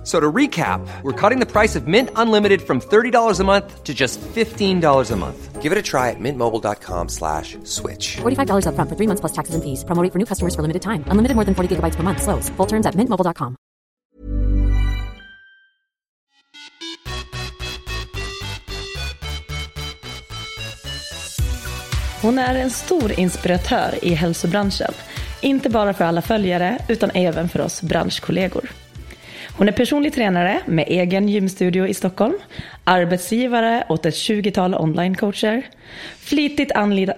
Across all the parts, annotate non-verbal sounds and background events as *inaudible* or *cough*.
F- So to recap, we're cutting the price of Mint Unlimited from $30 a month to just $15 a month. Give it a try at mintmobile.com slash switch. $45 upfront for three months plus taxes and fees. Promo rate for new customers for limited time. Unlimited more than 40 gigabytes per month. Slows. Full terms at mintmobile.com. Hon är en stor inspiratör i hälsobranschen. Inte bara för alla följare utan även för oss branschkollegor. Hon är personlig tränare med egen gymstudio i Stockholm, arbetsgivare åt ett 20-tal onlinecoacher, flitigt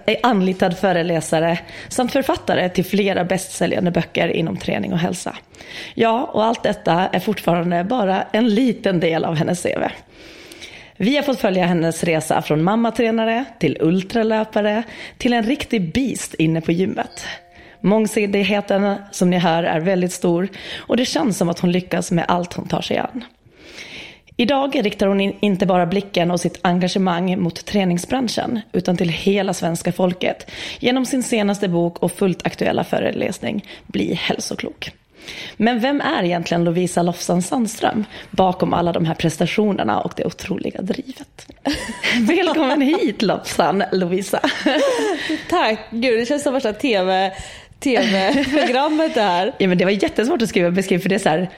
eh, anlitad, föreläsare samt författare till flera bästsäljande böcker inom träning och hälsa. Ja, och allt detta är fortfarande bara en liten del av hennes CV. Vi har fått följa hennes resa från mammatränare till ultralöpare till en riktig beast inne på gymmet. Mångsidigheten som ni hör är väldigt stor och det känns som att hon lyckas med allt hon tar sig an. Idag riktar hon in, inte bara blicken och sitt engagemang mot träningsbranschen utan till hela svenska folket genom sin senaste bok och fullt aktuella föreläsning Bli hälsoklok. Men vem är egentligen Lovisa Lofsan Sandström bakom alla de här prestationerna och det otroliga drivet? *laughs* Välkommen hit Lofsan, Lovisa. Tack! Gud, det känns som värsta TV, TV-programmet det här. Ja, men det var jättesvårt att skriva beskriv för det är så här,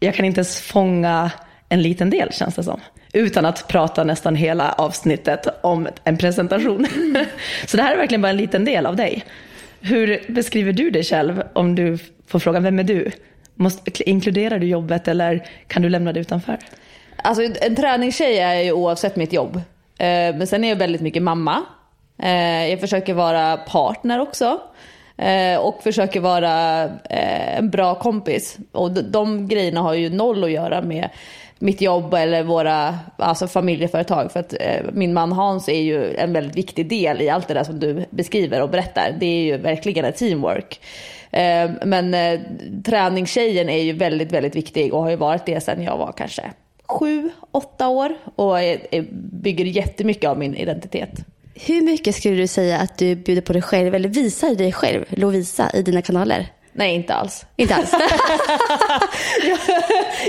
jag kan inte ens fånga en liten del känns det som. Utan att prata nästan hela avsnittet om en presentation. *laughs* Så det här är verkligen bara en liten del av dig. Hur beskriver du dig själv om du får frågan, vem är du? Måste, inkluderar du jobbet eller kan du lämna det utanför? Alltså en träningstjej är jag ju oavsett mitt jobb. Eh, Men sen är jag väldigt mycket mamma. Eh, Jag försöker vara partner också. Eh, och försöker vara eh, en bra kompis. Och de, de grejerna har ju noll att göra med mitt jobb eller våra alltså familjeföretag. För att eh, min man Hans är ju en väldigt viktig del i allt det där som du beskriver och berättar. Det är ju verkligen ett teamwork. Eh, Men eh, träningstjejen är ju väldigt, väldigt viktig och har ju varit det sedan jag var kanske sju, åtta år. Och är, är, bygger jättemycket av min identitet. Hur mycket skulle du säga att du bjuder på dig själv eller visar dig själv, Lovisa, i dina kanaler? Nej, inte alls. Inte alls. *laughs*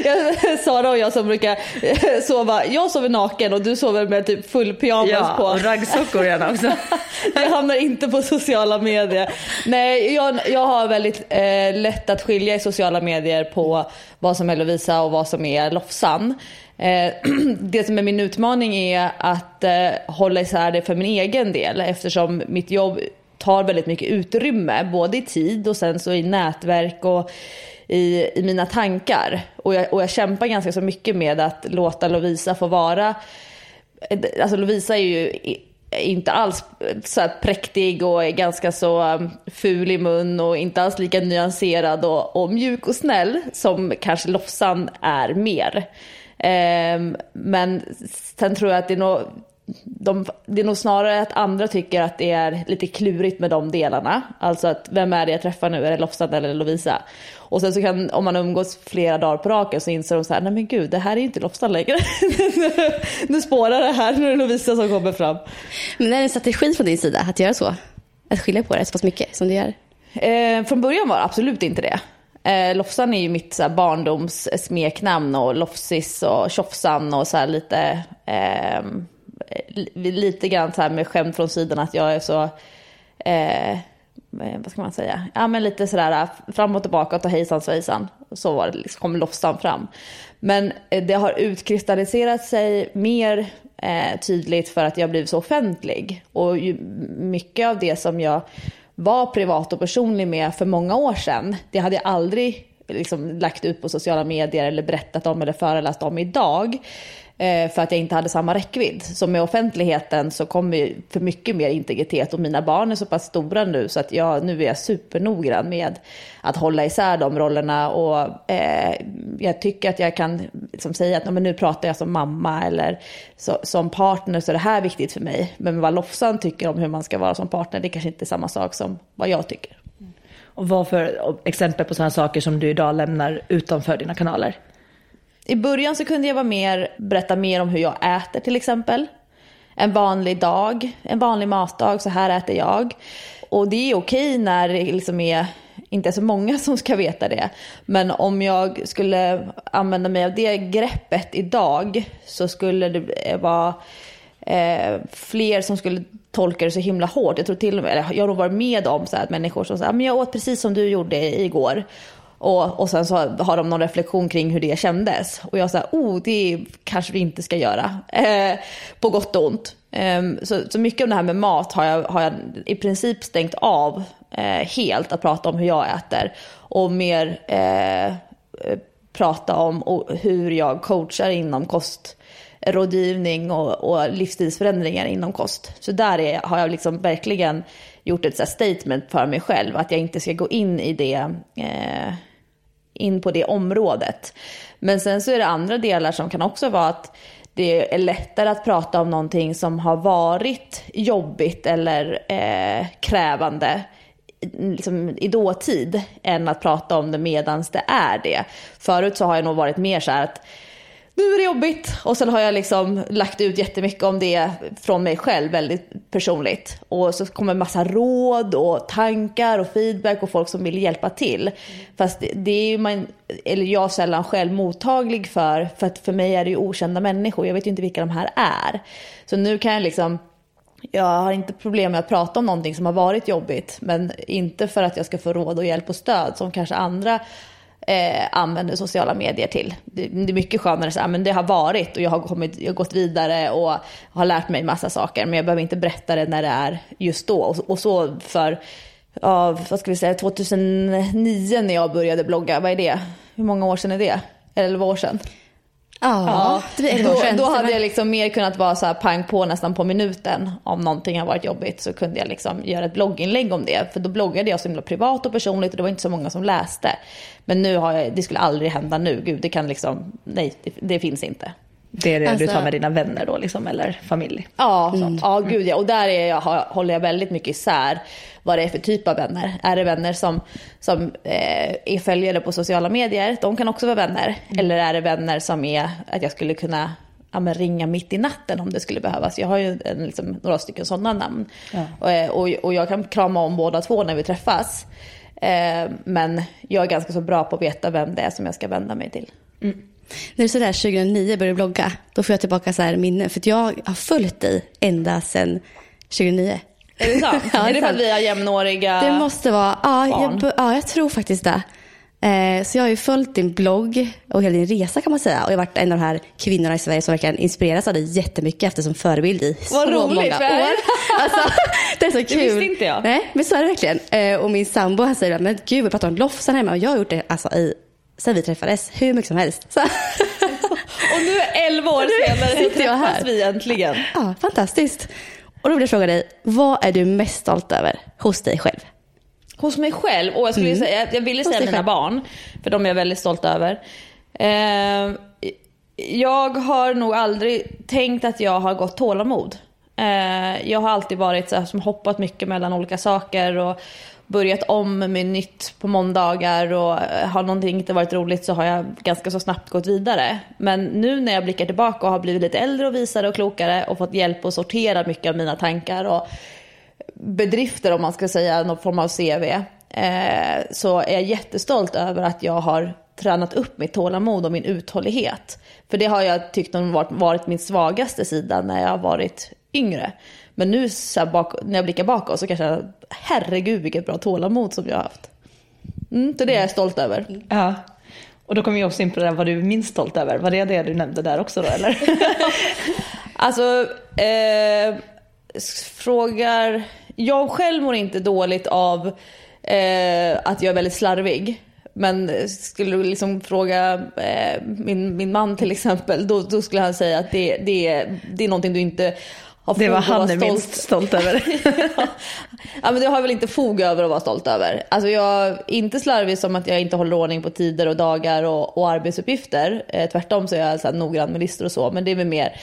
jag, Sara och jag som brukar sova, jag sover naken och du sover med typ full pyjamas på. och raggsockor gärna också. *laughs* jag hamnar inte på sociala medier. Nej, jag, jag har väldigt eh, lätt att skilja i sociala medier på vad som är Lovisa och vad som är Lofsan. Eh, *clears throat* det som är min utmaning är att eh, hålla isär det för min egen del eftersom mitt jobb tar väldigt mycket utrymme, både i tid och sen så i nätverk och i, i mina tankar. Och jag, och jag kämpar ganska så mycket med att låta Lovisa få vara, eh, alltså Lovisa är ju inte alls så här präktig och är ganska så ful i mun och inte alls lika nyanserad och, och mjuk och snäll som kanske Lofsan är mer. Ehm, men sen tror jag att det är nog de, det är nog snarare att andra tycker att det är lite klurigt med de delarna. Alltså att vem är det jag träffar nu? Är det Lofsan eller Lovisa? Och sen så kan, om man umgås flera dagar på raken så inser de så här, nej men gud, det här är inte Lofsan längre. *laughs* nu spårar det här, nu är det Lovisa som kommer fram. Men det är en strategi från din sida att göra så. Att skilja på det så pass mycket som du gör. Eh, från början var det absolut inte det. Eh, Lofsan är ju mitt så här, barndoms smeknamn och Lofsis och Tjofsan och så här lite, eh, lite grann så här med skämt från sidan att jag är så, eh, vad ska man säga, ja men lite sådär fram och tillbaka och ta hejsan svejsan. Så var det, liksom, kom Lofsan fram. Men eh, det har utkristalliserat sig mer eh, tydligt för att jag blivit så offentlig. Och ju, mycket av det som jag var privat och personlig med för många år sedan, det hade jag aldrig liksom lagt ut på sociala medier eller berättat om eller föreläst om idag. Eh, för att jag inte hade samma räckvidd. Så med offentligheten så kommer ju för mycket mer integritet och mina barn är så pass stora nu så att jag, nu är jag supernoggrann med att hålla isär de rollerna och eh, jag tycker att jag kan liksom säga att men nu pratar jag som mamma eller så, som partner så är det här viktigt för mig. Men vad Lofsan tycker om hur man ska vara som partner det kanske inte är samma sak som vad jag tycker. Och vad för exempel på sådana saker som du idag lämnar utanför dina kanaler? I början så kunde jag vara mer, berätta mer om hur jag äter till exempel. En vanlig dag, en vanlig matdag, så här äter jag. Och det är okej när det liksom är inte är så många som ska veta det. Men om jag skulle använda mig av det greppet idag så skulle det eh, vara eh, fler som skulle tolka det så himla hårt. Jag tror till och med, jag har nog varit med om så här, att människor som säger men jag åt precis som du gjorde igår. Och, och sen så har de någon reflektion kring hur det kändes. Och jag sa, oh det kanske vi inte ska göra. Eh, på gott och ont. Eh, så, så mycket av det här med mat har jag, har jag i princip stängt av eh, helt att prata om hur jag äter. Och mer eh, eh prata om hur jag coachar inom kostrådgivning och, och livsstilsförändringar inom kost. Så där är, har jag liksom verkligen gjort ett så statement för mig själv. Att jag inte ska gå in i det eh, in på det området. Men sen så är det andra delar som kan också vara att det är lättare att prata om någonting som har varit jobbigt eller eh, krävande liksom, i dåtid än att prata om det medans det är det. Förut så har jag nog varit mer så här att nu är det jobbigt. Och sen har jag liksom lagt ut jättemycket om det från mig själv, väldigt personligt. Och så kommer en massa råd och tankar och feedback och folk som vill hjälpa till. Fast det, det är ju man, eller jag sällan själv mottaglig för, för att för mig är det ju okända människor. Jag vet ju inte vilka de här är. Så nu kan jag liksom jag har inte problem med att prata om någonting som har varit jobbigt, men inte för att jag ska få råd och hjälp och stöd som kanske andra eh, använder sociala medier till. Det, det är mycket skönare så här, ah, men det har varit och jag har, kommit, jag har gått vidare och har lärt mig massa saker. Men jag behöver inte berätta det när det är just då. Och, och så för, ja, vad ska vi säga, 2009 när jag började blogga, vad är det? Hur många år sedan är det? 11 år sedan? Ja, ja. Då, då hade jag liksom mer kunnat vara så här pang på nästan på minuten. Om någonting har varit jobbigt så kunde jag liksom göra ett blogginlägg om det. För då bloggade jag så himla privat och personligt och det var inte så många som läste. Men nu har jag, det skulle aldrig hända nu. Gud, det kan liksom, nej, det, det finns inte. Det är det alltså, du tar med dina vänner då liksom, eller familj? Ja, mm. ja gud ja. Och där är jag, håller jag väldigt mycket isär vad det är för typ av vänner. Är det vänner som, som eh, är följare på sociala medier, de kan också vara vänner. Mm. Eller är det vänner som är att jag skulle kunna ja, ringa mitt i natten om det skulle behövas. Jag har ju en, liksom, några stycken sådana namn. Ja. Och, eh, och, och, jag kan krama om båda två när vi träffas. Eh, men jag är ganska så bra på att veta vem det är som jag ska vända mig till. Mm. När du sådär 2009 började blogga, då får jag tillbaka så här minnen. För jag har följt dig ända sedan 2009. Är det sant? *laughs* ja, är det för att vi har jämnåriga Det måste vara, ja, jag, ja jag tror faktiskt det. Eh, så jag har ju följt din blogg och hela din resa kan man säga. Och jag har varit en av de här kvinnorna i Sverige som verkligen inspireras av dig jättemycket efter som förebild i Vad så roligt, många år. *laughs* alltså, det är så kul. Det visste inte jag. Nej, men så är det verkligen. Eh, och min sambo han säger, men gud vi pratar om lofsan hemma. Och jag har gjort det alltså, i, sen vi träffades, hur mycket som helst. Så. *laughs* och nu 11 år senare så träffas vi äntligen. Ja, fantastiskt. Och då vill jag fråga dig, vad är du mest stolt över hos dig själv? Hos mig själv? Och jag, skulle mm. säga, jag ville säga mina själv. barn, för de är jag väldigt stolt över. Eh, jag har nog aldrig tänkt att jag har gått tålamod. Eh, jag har alltid varit så här, som hoppat mycket mellan olika saker och börjat om med nytt på måndagar och eh, har någonting inte varit roligt så har jag ganska så snabbt gått vidare. Men nu när jag blickar tillbaka och har blivit lite äldre och visare och klokare och fått hjälp att sortera mycket av mina tankar och bedrifter om man ska säga, någon form av CV, eh, så är jag jättestolt över att jag har tränat upp mitt tålamod och min uthållighet. För det har jag tyckt har varit min svagaste sida när jag har varit yngre. Men nu så bak, när jag blickar bakåt så kanske jag, herregud vilket bra tålamod som jag har haft. Mm, så det är jag stolt över. Ja. Och då kommer vi också in på det där vad du är minst stolt över. Var det det du nämnde där också då eller? *laughs* alltså, eh, frågar... Jag själv mår inte dåligt av eh, att jag är väldigt slarvig. Men skulle du liksom fråga eh, min, min man till exempel, då, då skulle han säga att det, det, det är någonting du inte har Det var han är minst stolt över. *laughs* ja. men det har jag väl inte fog över att vara stolt över. Alltså jag inte slarvig som att jag inte håller ordning på tider och dagar och, och arbetsuppgifter. Eh, tvärtom så är jag så här noggrann med listor och så. Men det är väl mer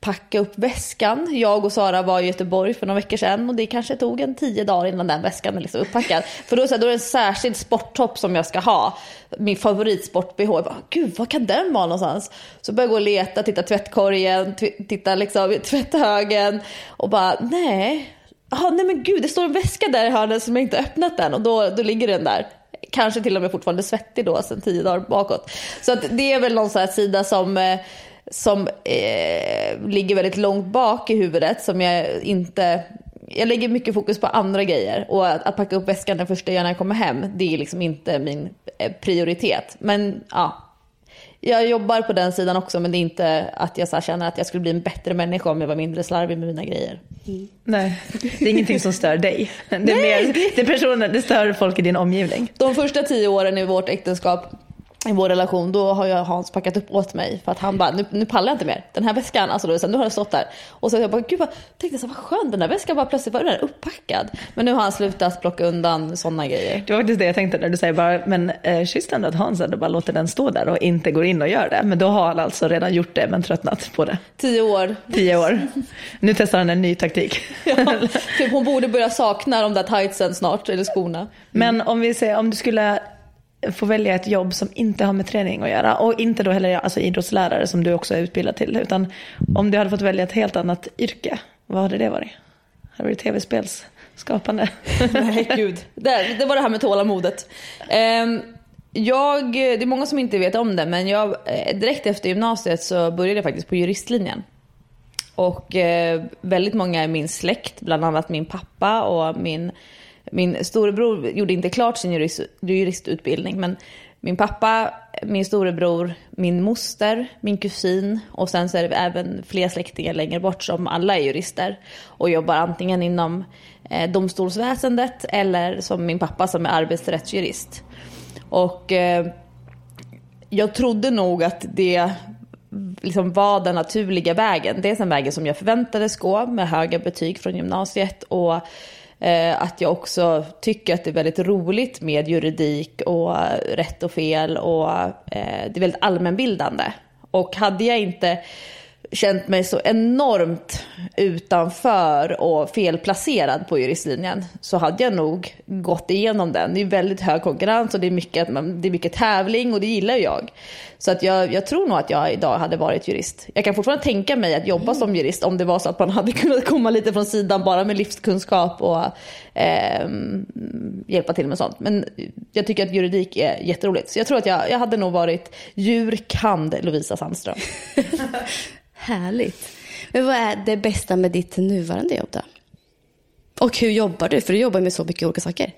packa upp väskan. Jag och Sara var i Göteborg för några veckor sedan och det kanske tog en tio dagar innan den väskan är liksom upppackad. För då, är det då är det en särskild sporttopp som jag ska ha. Min favoritsport-bh. Jag bara, gud vad kan den vara någonstans? Så började jag gå och leta, titta tvättkorgen, titta liksom tvätthögen och bara nej. Aha, nej men gud, det står en väska där i hörnet som jag inte öppnat den och då, då ligger den där kanske till och med fortfarande svettig då sen tio dagar bakåt. Så att det är väl någon sån här sida som eh, som eh, ligger väldigt långt bak i huvudet som jag inte jag lägger mycket fokus på andra grejer och att, att packa upp väskan den första gör när jag kommer hem, det är liksom inte min eh, prioritet. Men ja, jag jobbar på den sidan också men det är inte att jag så känner att jag skulle bli en bättre människa om jag var mindre slarvig med mina grejer. Mm. Nej, det är ingenting som stör dig. Det är, Nej, mer, det... det, är personer, det stör folk i din omgivning. De första tio åren i vårt äktenskap i vår relation, då har jag Hans packat upp åt mig för att han bara, nu, nu pallar jag inte mer. Den här väskan, alltså då, nu har den stått där. Och så jag bara, gud vad, tänkte så vad skönt, den där väskan bara plötsligt var den upppackad. Men nu har han slutat plocka undan sådana grejer. Det var faktiskt det jag tänkte när du säger bara, men eh, schysst ändå att Hans ändå bara låter den stå där och inte går in och gör det. Men då har han alltså redan gjort det men tröttnat på det. Tio år. Tio år. Nu testar han en ny taktik. *laughs* Ja, typ hon borde börja sakna de där tightsen snart, eller skorna. Mm. Men om vi säger, om du skulle få välja ett jobb som inte har med träning att göra och inte då heller alltså idrottslärare som du också är utbildad till utan om du hade fått välja ett helt annat yrke, vad hade det varit? Hade det varit tv-spelsskapande? *laughs* Nej gud, det, det var det här med tålamodet. Um, jag, det är många som inte vet om det men jag, eh, direkt efter gymnasiet så började jag faktiskt på juristlinjen. Och eh, väldigt många i min släkt, bland annat min pappa och min min storebror gjorde inte klart sin jurist, juristutbildning men min pappa, min storebror, min moster, min kusin och sen så är det även fler släktingar längre bort som alla är jurister och jobbar antingen inom eh, domstolsväsendet eller som min pappa som är arbetsrättsjurist. Och eh, jag trodde nog att det liksom var den naturliga vägen. Det är den vägen som jag förväntades gå med höga betyg från gymnasiet och Eh, att jag också tycker att det är väldigt roligt med juridik och rätt och fel och eh, det är väldigt allmänbildande. Och hade jag inte känt mig så enormt utanför och felplacerad på juristlinjen så hade jag nog gått igenom den. Det är väldigt hög konkurrens och det är mycket, det är mycket tävling och det gillar jag. Så att jag, jag tror nog att jag idag hade varit jurist. Jag kan fortfarande tänka mig att jobba som jurist om det var så att man *laughs* hade kunnat komma lite från sidan bara med livskunskap och eh, hjälpa till med sånt. Men jag tycker att juridik är jätteroligt. Så jag tror att jag, jag hade nog varit jurkand Lovisa Sandström. *laughs* Härligt. Men vad är det bästa med ditt nuvarande jobb då? Och hur jobbar du? För du jobbar med så mycket olika saker.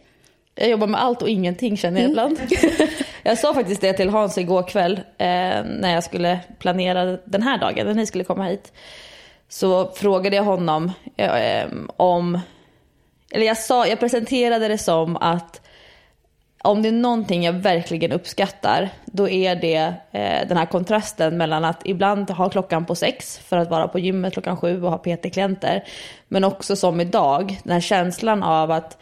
Jag jobbar med allt och ingenting känner jag ibland. Mm. *laughs* jag sa faktiskt det till Hans igår kväll eh, när jag skulle planera den här dagen, när ni skulle komma hit. Så frågade jag honom eh, om, eller jag, sa, jag presenterade det som att om det är någonting jag verkligen uppskattar, då är det eh, den här kontrasten mellan att ibland ha klockan på sex för att vara på gymmet klockan sju och ha PT-klienter. Men också som idag, den här känslan av att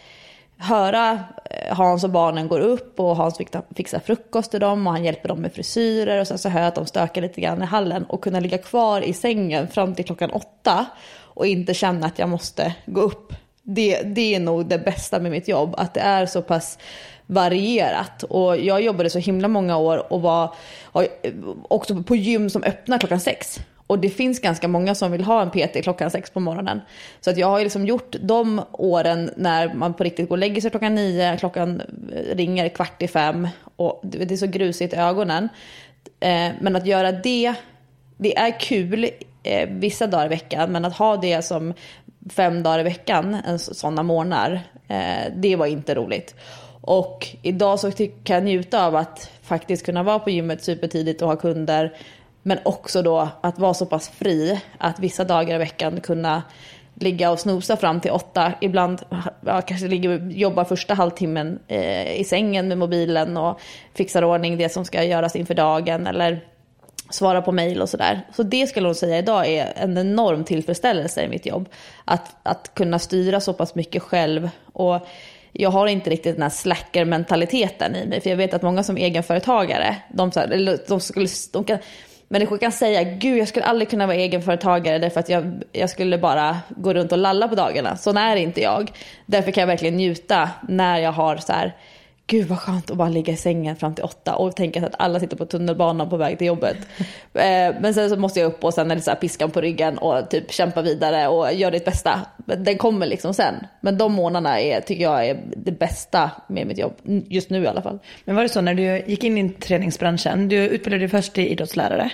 höra eh, Hans och barnen går upp och Hans fixar frukost till dem och han hjälper dem med frisyrer och sen så hör jag att de stökar lite grann i hallen och kunna ligga kvar i sängen fram till klockan åtta och inte känna att jag måste gå upp. Det, det är nog det bästa med mitt jobb, att det är så pass varierat. Och jag jobbade så himla många år och var också på gym som öppnar klockan sex. Och det finns ganska många som vill ha en PT klockan sex på morgonen. Så att jag har liksom gjort de åren när man på riktigt går och lägger sig klockan nio, klockan eh, ringer kvart i fem och det är så grusigt i ögonen. Eh, men att göra det, det är kul eh, vissa dagar i veckan, men att ha det som fem dagar i veckan, sådana morgnar, det var inte roligt. Och idag så kan jag njuta av att faktiskt kunna vara på gymmet supertidigt och ha kunder. Men också då att vara så pass fri att vissa dagar i veckan kunna ligga och snosa fram till åtta. Ibland ja, kanske ligger och jobbar första halvtimmen eh, i sängen med mobilen och fixar ordning det som ska göras inför dagen eller svara på mail och sådär. Så det skulle hon säga idag är en enorm tillfredsställelse i mitt jobb. Att, att kunna styra så pass mycket själv. Och jag har inte riktigt den här slacker-mentaliteten i mig. För jag vet att många som egenföretagare, de, så här, de, skulle, de, kan, människor kan säga gud jag skulle aldrig kunna vara egenföretagare därför att jag, jag skulle bara gå runt och lalla på dagarna. Så är inte jag. Därför kan jag verkligen njuta när jag har så här gud vad skönt att bara ligga i sängen fram till åtta och tänka att alla sitter på tunnelbanan på väg till jobbet. *laughs* Eh, men sen så måste jag upp och sen är det så här piskan på ryggen och typ kämpa vidare och göra ditt bästa. Den kommer liksom sen. Men de månaderna är, tycker jag är det bästa med mitt jobb. Just nu i alla fall. Men var det så när du gick in i träningsbranschen, du utbildade dig först till idrottslärare.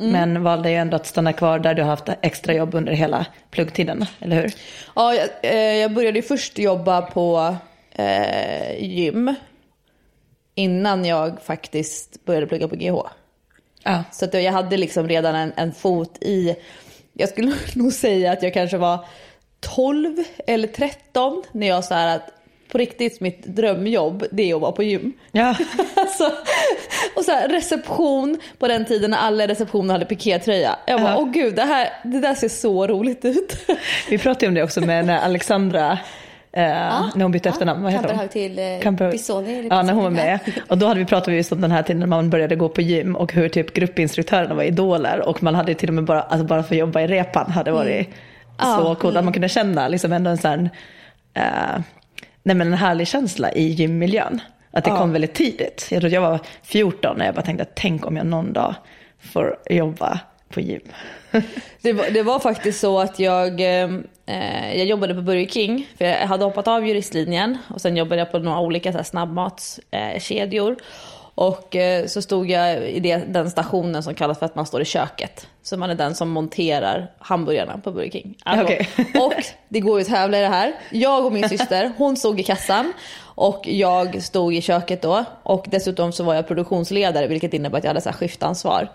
Mm. Men valde ju ändå att stanna kvar där du har haft extra jobb under hela pluggtiden, eller hur? Ja, jag, eh, jag började ju först jobba på eh, gym innan jag faktiskt började plugga på GH. Ja. Så att jag hade liksom redan en, en fot i, jag skulle *laughs* nog säga att jag kanske var 12 eller 13 när jag sa att på riktigt mitt drömjobb det är att vara på gym. Ja. *laughs* alltså, och så här, reception på den tiden när alla receptioner hade pikétröja. Jag bara, åh gud det, här, det där ser så roligt ut. Vi pratade om det också med när Alexandra ja, när hon bytte ja, efternamn. Vad heter hon? till eh. Bissoni. Ja, när hon var med. *laughs* Och då hade vi pratat just om den här tiden när man började gå på gym och hur typ gruppinstruktörerna var idoler. Och man hade till och med bara, alltså bara för att jobba i repan hade varit mm. så coolt. Mm. Att man kunde känna liksom ändå en sån eh, nej men en härlig känsla i gymmiljön. Att det ja. kom väldigt tidigt. Jag tror jag var 14 när jag bara tänkte, tänk om jag någon dag får jobba på gym. *laughs* det, var, det var faktiskt så att jag, eh, jag jobbade på Burger King. För jag hade hoppat av juristlinjen och sen jobbade jag på några olika så här, snabbmatskedjor. Eh, och eh, så stod jag i det, den stationen som kallas för att man står i köket. Så man är den som monterar hamburgarna på Burger King. Alltså, okay. *laughs* och det går ju att tävla i det här. Jag och min syster, hon stod i kassan. Och jag stod i köket då. Och dessutom så var jag produktionsledare vilket innebär att jag hade så skiftansvar.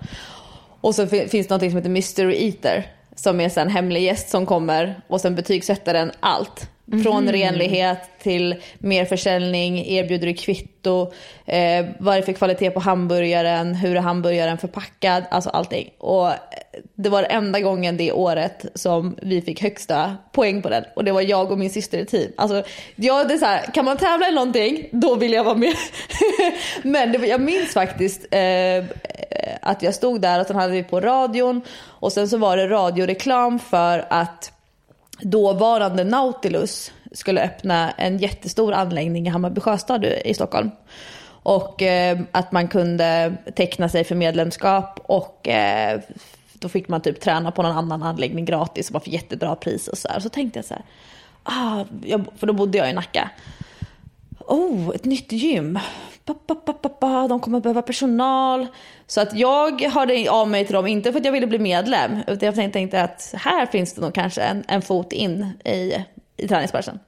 Och så finns det något som heter Mystery Eater. Som är en hemlig gäst som kommer och sen betygsätter den allt. Från mm. renlighet till mer försäljning, erbjuder du kvitto, eh, vad är det för kvalitet på hamburgaren, hur är hamburgaren förpackad, alltså allting. Och eh, det var enda gången det året som vi fick högsta poäng på den och det var jag och min syster i team. Alltså, ja, det är så här, kan man tävla i någonting, då vill jag vara med. *laughs* Men det, jag minns faktiskt eh, att jag stod där och sen hade vi på radion och sen så var det radioreklam för att dåvarande Nautilus skulle öppna en jättestor anläggning i Hammarby sjöstad i Stockholm. Och eh, att man kunde teckna sig för medlemskap och eh, då fick man typ träna på någon annan anläggning gratis och man fick jättebra pris och så här. Så tänkte jag så här, ah, jag, för då bodde jag i Nacka. Oh, ett nytt gym de kommer behöva personal. Så att jag hörde av mig till dem, inte för att jag ville bli medlem, utan jag tänkte att här finns det nog kanske en, en fot in i, i träningsbranschen.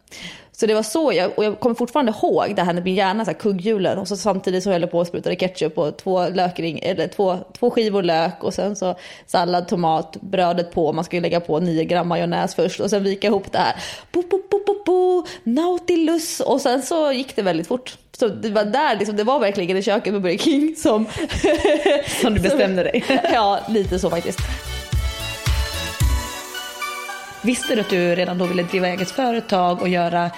Så det var så, jag, och jag kommer fortfarande ihåg det här när min hjärna, så här kugghjulen och så samtidigt så höll jag på och sprutade ketchup och två, lökring, eller två, två skivor lök och sen så sallad, tomat, brödet på, man ska ju lägga på 9 gram majonnäs först och sen vika ihop det här. Bo, bo, bo, bo, bo, nautilus och sen så gick det väldigt fort. Så det var där, liksom, det var verkligen i köket på Burger King som... som du *laughs* bestämde dig? *laughs* ja, lite så faktiskt. Visste du att du redan då ville driva eget företag och göra,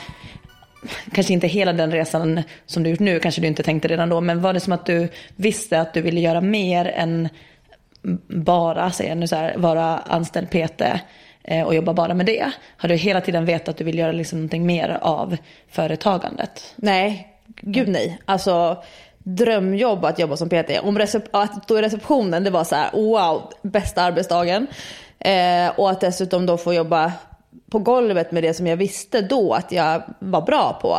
kanske inte hela den resan som du gjort nu, kanske du inte tänkte redan då, men var det som att du visste att du ville göra mer än bara, säger nu så här, vara anställd PT eh, och jobba bara med det? Har du hela tiden vetat att du vill göra liksom någonting mer av företagandet? Nej, gud nej. Alltså drömjobb att jobba som PT. Om recep- att stå i receptionen, det var så här, wow, bästa arbetsdagen. Eh, och att dessutom då få jobba på golvet med det som jag visste då att jag var bra på.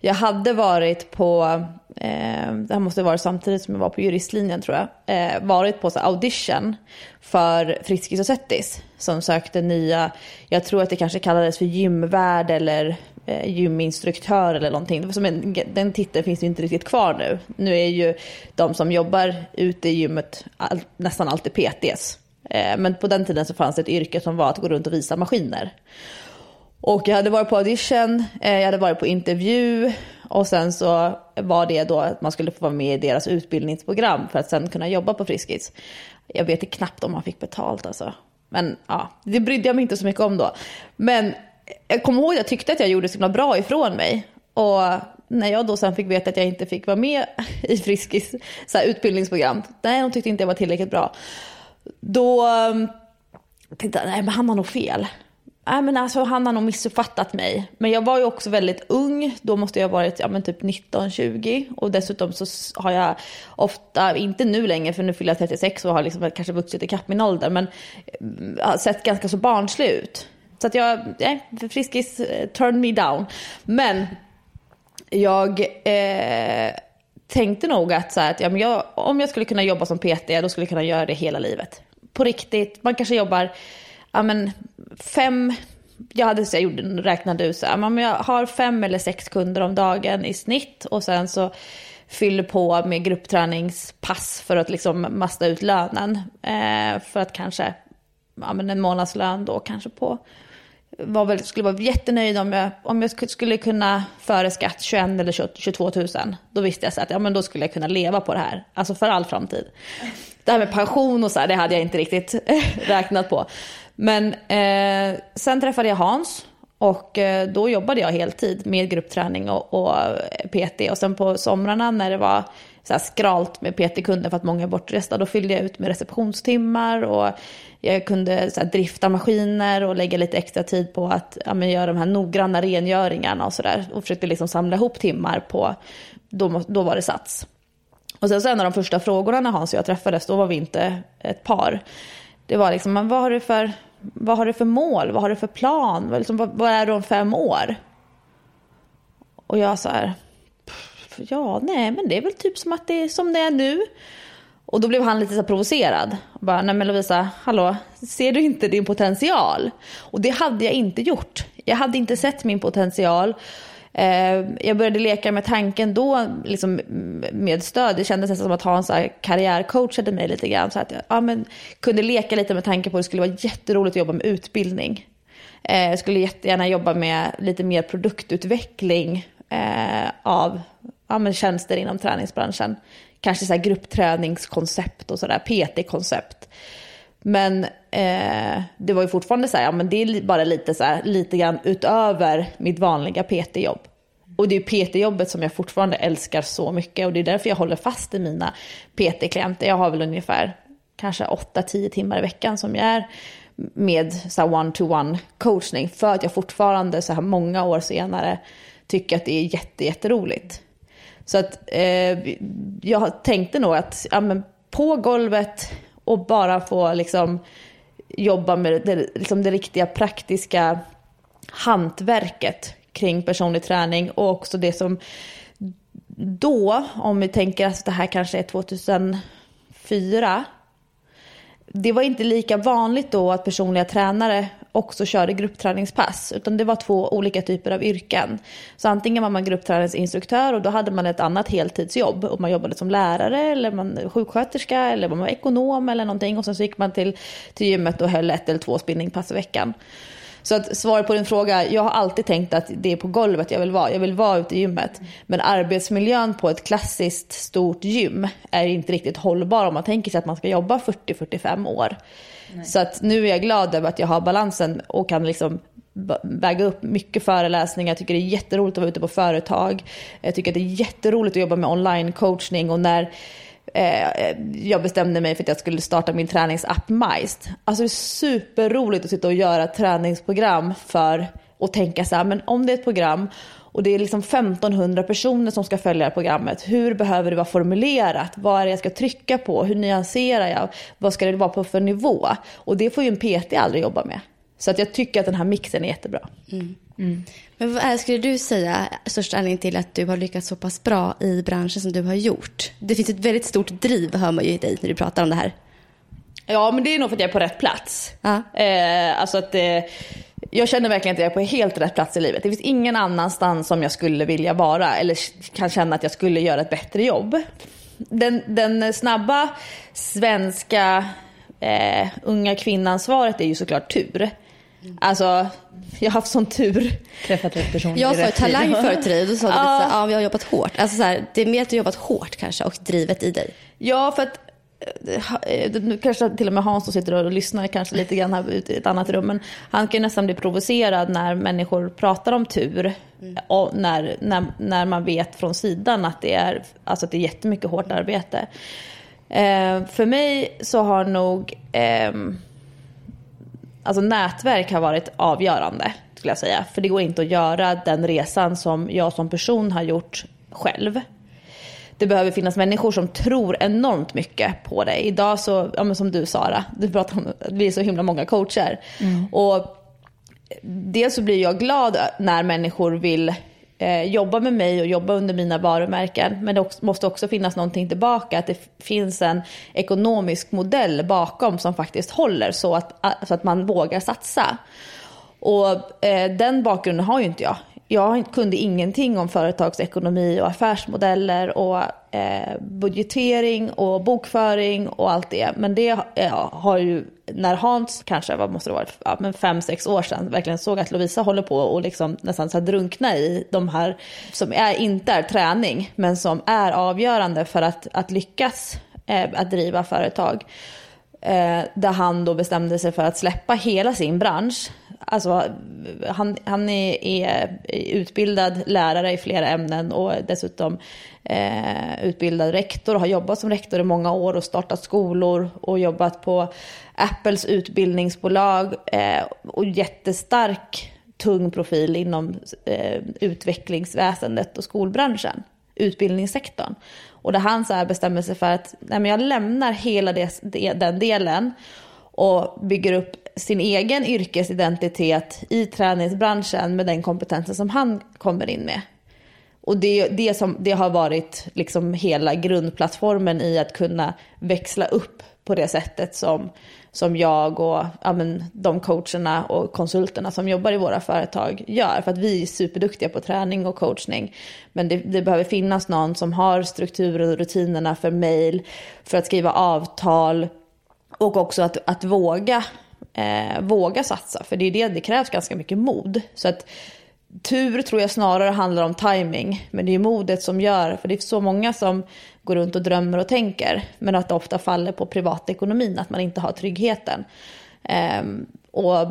Jag hade varit på, eh, det här måste varit samtidigt som jag var på juristlinjen tror jag, eh, varit på så audition för Friskis och Svettis som sökte nya, jag tror att det kanske kallades för gymvärd eller Eh, gyminstruktör eller någonting. Som en, den titeln finns ju inte riktigt kvar nu. Nu är ju de som jobbar ute i gymmet all, nästan alltid PTs. Eh, men på den tiden så fanns det ett yrke som var att gå runt och visa maskiner. Och jag hade varit på audition, eh, jag hade varit på intervju och sen så var det då att man skulle få vara med i deras utbildningsprogram för att sen kunna jobba på Friskis. Jag vet knappt om man fick betalt alltså. Men ja, det brydde jag mig inte så mycket om då. Men jag kommer ihåg att jag tyckte att jag gjorde så himla bra ifrån mig. Och när jag då sen fick veta att jag inte fick vara med *laughs* i Friskis så här, utbildningsprogram, nej de tyckte inte jag var tillräckligt bra. Då um, tänkte jag, nej men han har nog fel. Nej men alltså han har nog missuppfattat mig. Men jag var ju också väldigt ung, då måste jag ha varit ja, men typ 19-20. Och dessutom så har jag ofta, inte nu längre för nu fyller jag 36 och har liksom kanske vuxit ikapp min ålder. Men har sett ganska så barnslig ut. Så att jag, nej, Friskis eh, turn turned me down. Men jag eh, tänkte nog att, så här, att ja, men jag, om jag skulle kunna jobba som PT, då skulle jag kunna göra det hela livet. På riktigt, man kanske jobbar ja, men fem, jag hade så jag gjorde, räknade ut så här, men jag har fem eller sex kunder om dagen i snitt och sen så fyller på med gruppträningspass för att liksom masta ut lönen. Eh, för att kanske, ja men en månadslön då kanske på, var väl, skulle vara jättenöjd om jag, om jag skulle kunna före skatt 21 eller 22 000. Då visste jag så att ja, men då skulle jag kunna leva på det här, alltså för all framtid. Det här med pension och så här, det hade jag inte riktigt *laughs* räknat på. Men eh, sen träffade jag Hans och eh, då jobbade jag heltid med gruppträning och, och eh, PT. Och sen på somrarna när det var så här skralt med PT-kunder för att många är bortresta, då fyllde jag ut med receptionstimmar och jag kunde så här, drifta maskiner och lägga lite extra tid på att ja, men, göra de här noggranna rengöringarna och sådär. Och försökte liksom samla ihop timmar på, då, då var det Sats. Och sen så en av de första frågorna när Hans och jag träffades, då var vi inte ett par. Det var liksom, men vad har du för vad har du för mål? Vad har du för plan? Vad, liksom, vad, vad är du om fem år? Och jag så här, ja, nej, men det är väl typ som att det är som det är nu. Och då blev han lite så provocerad. Bara, nej men Lovisa, hallå, ser du inte din potential? Och det hade jag inte gjort. Jag hade inte sett min potential. Eh, jag började leka med tanken då liksom med stöd. Det kändes nästan som att Hans karriärcoachade mig lite grann. Så att jag ja, men, kunde leka lite med tanken på att det skulle vara jätteroligt att jobba med utbildning. Jag skulle jättegärna jobba med lite mer produktutveckling eh, av ja, men tjänster inom träningsbranschen. Kanske så här gruppträningskoncept och sådär, PT-koncept. Men eh, det var ju fortfarande så här, ja men det är bara lite så här, lite grann utöver mitt vanliga PT-jobb. Och det är PT-jobbet som jag fortfarande älskar så mycket och det är därför jag håller fast i mina PT-klienter. Jag har väl ungefär kanske 8-10 timmar i veckan som jag är med så one-to-one coachning för att jag fortfarande så här många år senare tycker att det är jätte, jätteroligt. Så att eh, jag tänkte nog att ja, men på golvet och bara få liksom jobba med det, liksom det riktiga praktiska hantverket kring personlig träning och också det som då, om vi tänker att det här kanske är 2004, det var inte lika vanligt då att personliga tränare också körde gruppträningspass. Utan det var två olika typer av yrken. Så antingen var man gruppträningsinstruktör och då hade man ett annat heltidsjobb. Och man jobbade som lärare eller man sjuksköterska eller man var ekonom eller någonting. Och sen så gick man till, till gymmet och höll ett eller två spinningpass i veckan. Så att svaret på din fråga, jag har alltid tänkt att det är på golvet jag vill vara. Jag vill vara ute i gymmet. Men arbetsmiljön på ett klassiskt stort gym är inte riktigt hållbar om man tänker sig att man ska jobba 40-45 år. Nej. Så att nu är jag glad över att jag har balansen och kan liksom väga upp mycket föreläsningar. Jag tycker det är jätteroligt att vara ute på företag. Jag tycker det är jätteroligt att jobba med online coachning och när jag bestämde mig för att jag skulle starta min träningsapp Majst. Alltså det är superroligt att sitta och göra träningsprogram för och tänka så här, men om det är ett program och det är liksom 1500 personer som ska följa programmet. Hur behöver det vara formulerat? Vad är det jag ska trycka på? Hur nyanserar jag? Vad ska det vara på för nivå? Och det får ju en PT aldrig jobba med. Så att jag tycker att den här mixen är jättebra. Mm. Mm. Men vad är, skulle du säga största anledningen till att du har lyckats så pass bra i branschen som du har gjort? Det finns ett väldigt stort driv hör man ju i dig när du pratar om det här. Ja men det är nog för att jag är på rätt plats. Ja. Eh, alltså att eh, jag känner verkligen att jag är på helt rätt plats i livet. Det finns ingen annanstans som jag skulle vilja vara eller kan känna att jag skulle göra ett bättre jobb. Den, den snabba svenska eh, unga kvinnan-svaret är ju såklart tur. Alltså, jag har haft sån tur. Träffat rätt person Jag sa talang förut till dig, då sa du ja. ja, vi har jobbat hårt. Alltså så här, det är mer att du har jobbat hårt kanske och drivet i dig. Ja, för att nu kanske till och med Hans som sitter och lyssnar kanske lite grann här ute i ett annat rum. Men han kan ju nästan bli provocerad när människor pratar om tur. Mm. Och när, när, när man vet från sidan att det är, alltså att det är jättemycket hårt arbete. Eh, för mig så har nog eh, alltså nätverk har varit avgörande skulle jag säga. För det går inte att göra den resan som jag som person har gjort själv det behöver finnas människor som tror enormt mycket på det. Idag så, ja som du Sara, du pratar om att vi är så himla många coacher. Mm. Och dels så blir jag glad när människor vill eh, jobba med mig och jobba under mina varumärken. Men det också, måste också finnas någonting tillbaka, att det finns en ekonomisk modell bakom som faktiskt håller så att, så att man vågar satsa. Och eh, den bakgrunden har ju inte jag jag kunde ingenting om företagsekonomi och affärsmodeller och eh, budgetering och bokföring och allt det. Men det ja, har ju, när Hans kanske, vad måste det vara, ja, men fem, sex år sedan, verkligen såg att Lovisa håller på och liksom nästan så drunkna i de här som är, inte är träning, men som är avgörande för att, att lyckas eh, att driva företag. Eh, där han då bestämde sig för att släppa hela sin bransch alltså, han, han är, är, utbildad lärare i flera ämnen och dessutom eh, utbildad rektor och har jobbat som rektor i många år och startat skolor och jobbat på Apples utbildningsbolag eh, och jättestark tung profil inom eh, utvecklingsväsendet och skolbranschen, utbildningssektorn. Och där han så här bestämmer sig för att nej men jag lämnar hela det, den delen och bygger upp sin egen yrkesidentitet i träningsbranschen med den kompetensen som han kommer in med. Och det, det, som, det har varit liksom hela grundplattformen i att kunna växla upp på det sättet som, som jag och ja, men, de coacherna och konsulterna som jobbar i våra företag gör. För att vi är superduktiga på träning och coachning. Men det, det behöver finnas någon som har strukturer och rutinerna för mail, för att skriva avtal och också att, att våga eh, våga satsa. För det är det, det krävs ganska mycket mod. Så att tur tror jag snarare handlar om timing. Men det är modet som gör, för det är så många som går runt och drömmer och tänker. Men att det ofta faller på privatekonomin, att man inte har tryggheten. Eh, och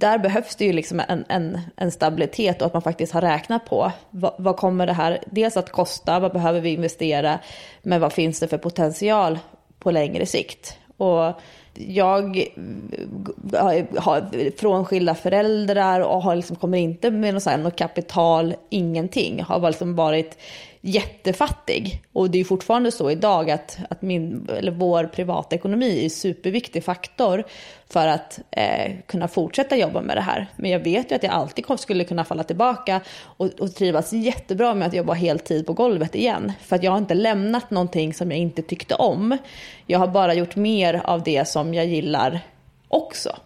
där behövs det ju liksom en, en, en, stabilitet och att man faktiskt har räknat på vad, vad, kommer det här dels att kosta, vad behöver vi investera, men vad finns det för potential på längre sikt. Och jag eh, har frånskilda föräldrar och har liksom, kommer inte med något, här, något kapital, ingenting. Har liksom varit jättefattig. Och det är fortfarande så idag att, att min, eller vår privatekonomi är en superviktig faktor för att eh, kunna fortsätta jobba med det här. Men jag vet ju att jag alltid skulle kunna falla tillbaka och, och trivas jättebra med att jobba heltid på golvet igen. För att jag har inte lämnat någonting som jag inte tyckte om. Jag har bara gjort mer av det som jag gillar också.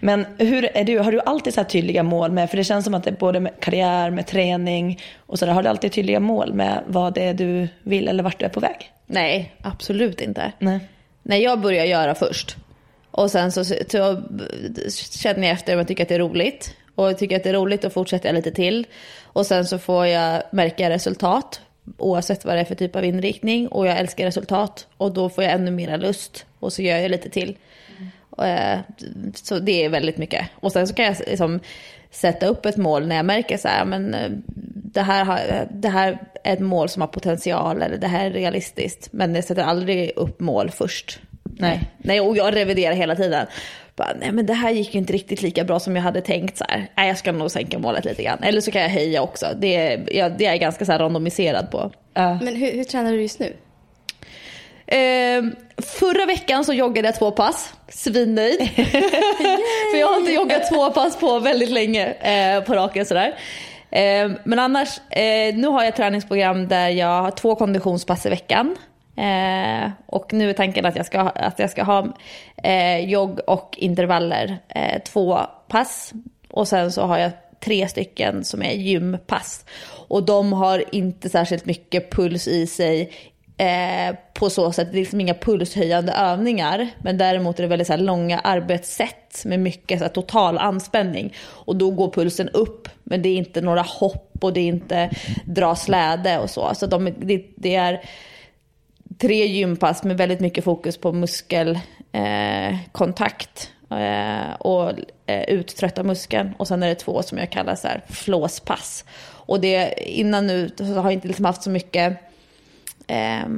Men hur är du, har du alltid så tydliga mål med, för det känns som att det är både med karriär, med träning och så där, har du alltid tydliga mål med vad det är du vill eller vart du är på väg? Nej, absolut inte. Nej. Nej, jag börjar göra först. Och sen så, så, känner jag efter om jag tycker att det är roligt. Och tycker att det är roligt och fortsätter jag lite till. Och sen så får jag märka resultat. Oavsett vad det är för typ av inriktning. Och jag älskar resultat. Och då får jag ännu mera lust. Och så gör jag lite till. Eh, så det är väldigt mycket. Och sen så kan jag liksom sätta upp ett mål när jag märker så här, men eh, det här, har, det här är ett mål som har potential eller det här är realistiskt. Men jag sätter aldrig upp mål först. Nej, nej och jag reviderar hela tiden. Bara, nej men det här gick ju inte riktigt lika bra som jag hade tänkt så här. Nej jag ska nog sänka målet lite grann. Eller så kan jag höja också. Det är jag, det är jag ganska så här randomiserad på. Uh. Men hur, hur tränar du just nu? Eh, förra veckan så joggade jag två pass. Svinnöjd. *laughs* *laughs* För jag har inte joggat två pass på väldigt länge eh, på raken sådär. Eh, men annars, eh, nu har jag ett träningsprogram där jag har två konditionspass i veckan. Eh, och nu är tanken att jag ska, att jag ska ha eh, jogg och intervaller, två pass. Och sen så har jag tre stycken som är gympass. Och de har inte särskilt mycket puls i sig, Eh, på så sätt, det är liksom inga pulshöjande övningar. Men däremot är det väldigt så långa arbetssätt med mycket så här, total anspänning. Och då går pulsen upp, men det är inte några hopp och det är inte dra släde och så. Så de, det, det, är, tre gympass med väldigt mycket fokus på muskelkontakt eh, eh, och eh, uttrötta muskeln. Och sen är det två som jag kallar så här flåspass. Och det, innan nu så har jag inte liksom haft så mycket eh,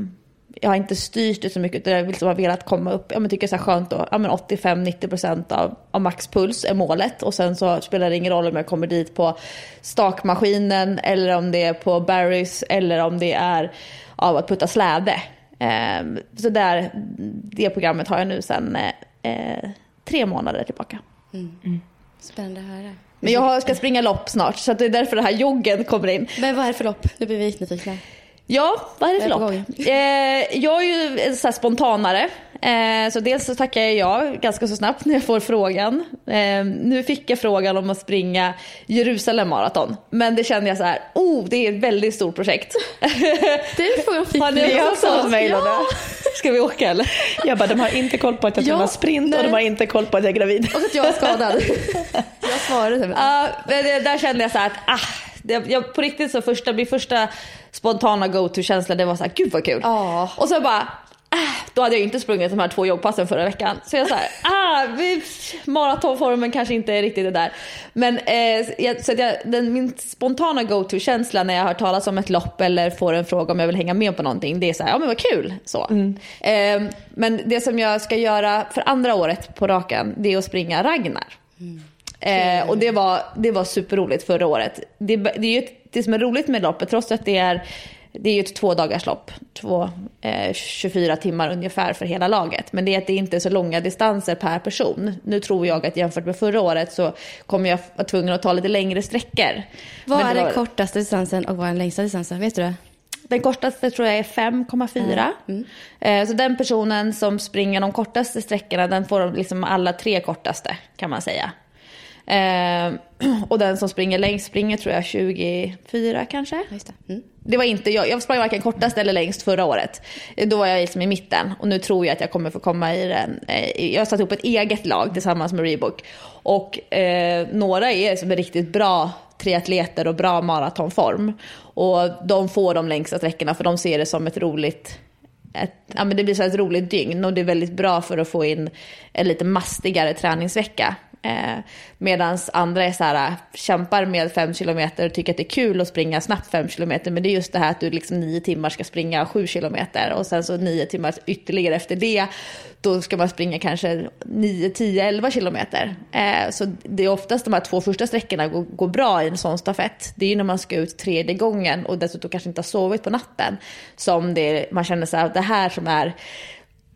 jag har inte styrt det så mycket utan jag liksom har velat komma upp, jag tycker det är så skönt då, ja, 85-90% av, av maxpuls är målet och sen så spelar det ingen roll om jag kommer dit på stakmaskinen eller om det är på Barrys eller om det är av att putta släde. Eh, så där, det programmet har jag nu sedan eh, tre månader tillbaka. Mm. Mm. Spännande att höra. Men jag ska springa lopp snart så det är därför det här joggen kommer in. Men vad är det för lopp? Nu blir vi nyfikna. Ja, vad är det för lopp? Eh, jag är ju en så spontanare. Eh, så dels så tackar jag ja ganska så snabbt när jag får frågan. Eh, nu fick jag frågan om att springa Jerusalem maraton. Men det kände jag så här, oh det är ett väldigt stort projekt. *laughs* Det får jag fick *laughs* Har ni också fått mejl ja. Ska vi åka eller? Jag bara, de har inte koll på att jag tränar ja, sprint nej. och de har inte koll på att jag är gravid. Och att jag är skadad. *laughs* jag svarade. Uh, där kände jag så här att, ah, det, jag, på riktigt så första, min första spontana go-to-känsla det var så här, gud vad kul. Oh. Och så bara, äh, då hade jag inte sprungit de här två jobbpassen förra veckan. Så jag här, *laughs* ah, maratonformen kanske inte är riktigt det där. Men eh, jag, så jag, den, min spontana go-to-känsla när jag hör talas om ett lopp eller får en fråga om jag vill hänga med på någonting, det är så här, ja men vad kul. Så. Mm. Eh, men det som jag ska göra för andra året på raken, det är att springa Ragnar. Mm. Eh, och det var, det var superroligt förra året. Det, det, är ju det som är roligt med loppet, trots att det är, det är ju ett två dagars lopp, två, eh, 24 timmar ungefär för hela laget. Men det är att det inte är så långa distanser per person. Nu tror jag att jämfört med förra året så kommer jag vara tvungen att ta lite längre sträckor. Vad är den kortaste distansen och vad är den längsta distansen? Vet du det? Den kortaste tror jag är 5,4. Mm. Mm. Så den personen som springer de kortaste sträckorna den får liksom alla tre kortaste kan man säga. Eh, *clears throat* och den som springer längst springer tror jag 24 kanske. Det. Mm. det var inte jag. Jag sprang varken kortast eller längst förra året. Då var jag liksom i mitten och nu tror jag att jag kommer få komma i den. Eh, jag har satt ihop ett eget lag tillsammans med Reebok. Och eh, några är som är riktigt bra triatleter och bra maratonform. Och de får de längsta sträckorna för de ser det som ett roligt ett, ja, men det blir så ett roligt dygn och det är väldigt bra för att få in en lite mastigare träningsvecka. Eh, Medan andra är så här, äh, kämpar med fem kilometer och tycker att det är kul att springa snabbt fem kilometer. Men det är just det här att du liksom nio timmar ska springa sju kilometer och sen så nio timmar ytterligare efter det. Då ska man springa kanske nio, tio, elva kilometer. Eh, så det är oftast de här två första sträckorna går, går bra i en sån stafett. Det är ju när man ska ut tredje gången och dessutom kanske inte har sovit på natten. Som det, man känner så här, det här som är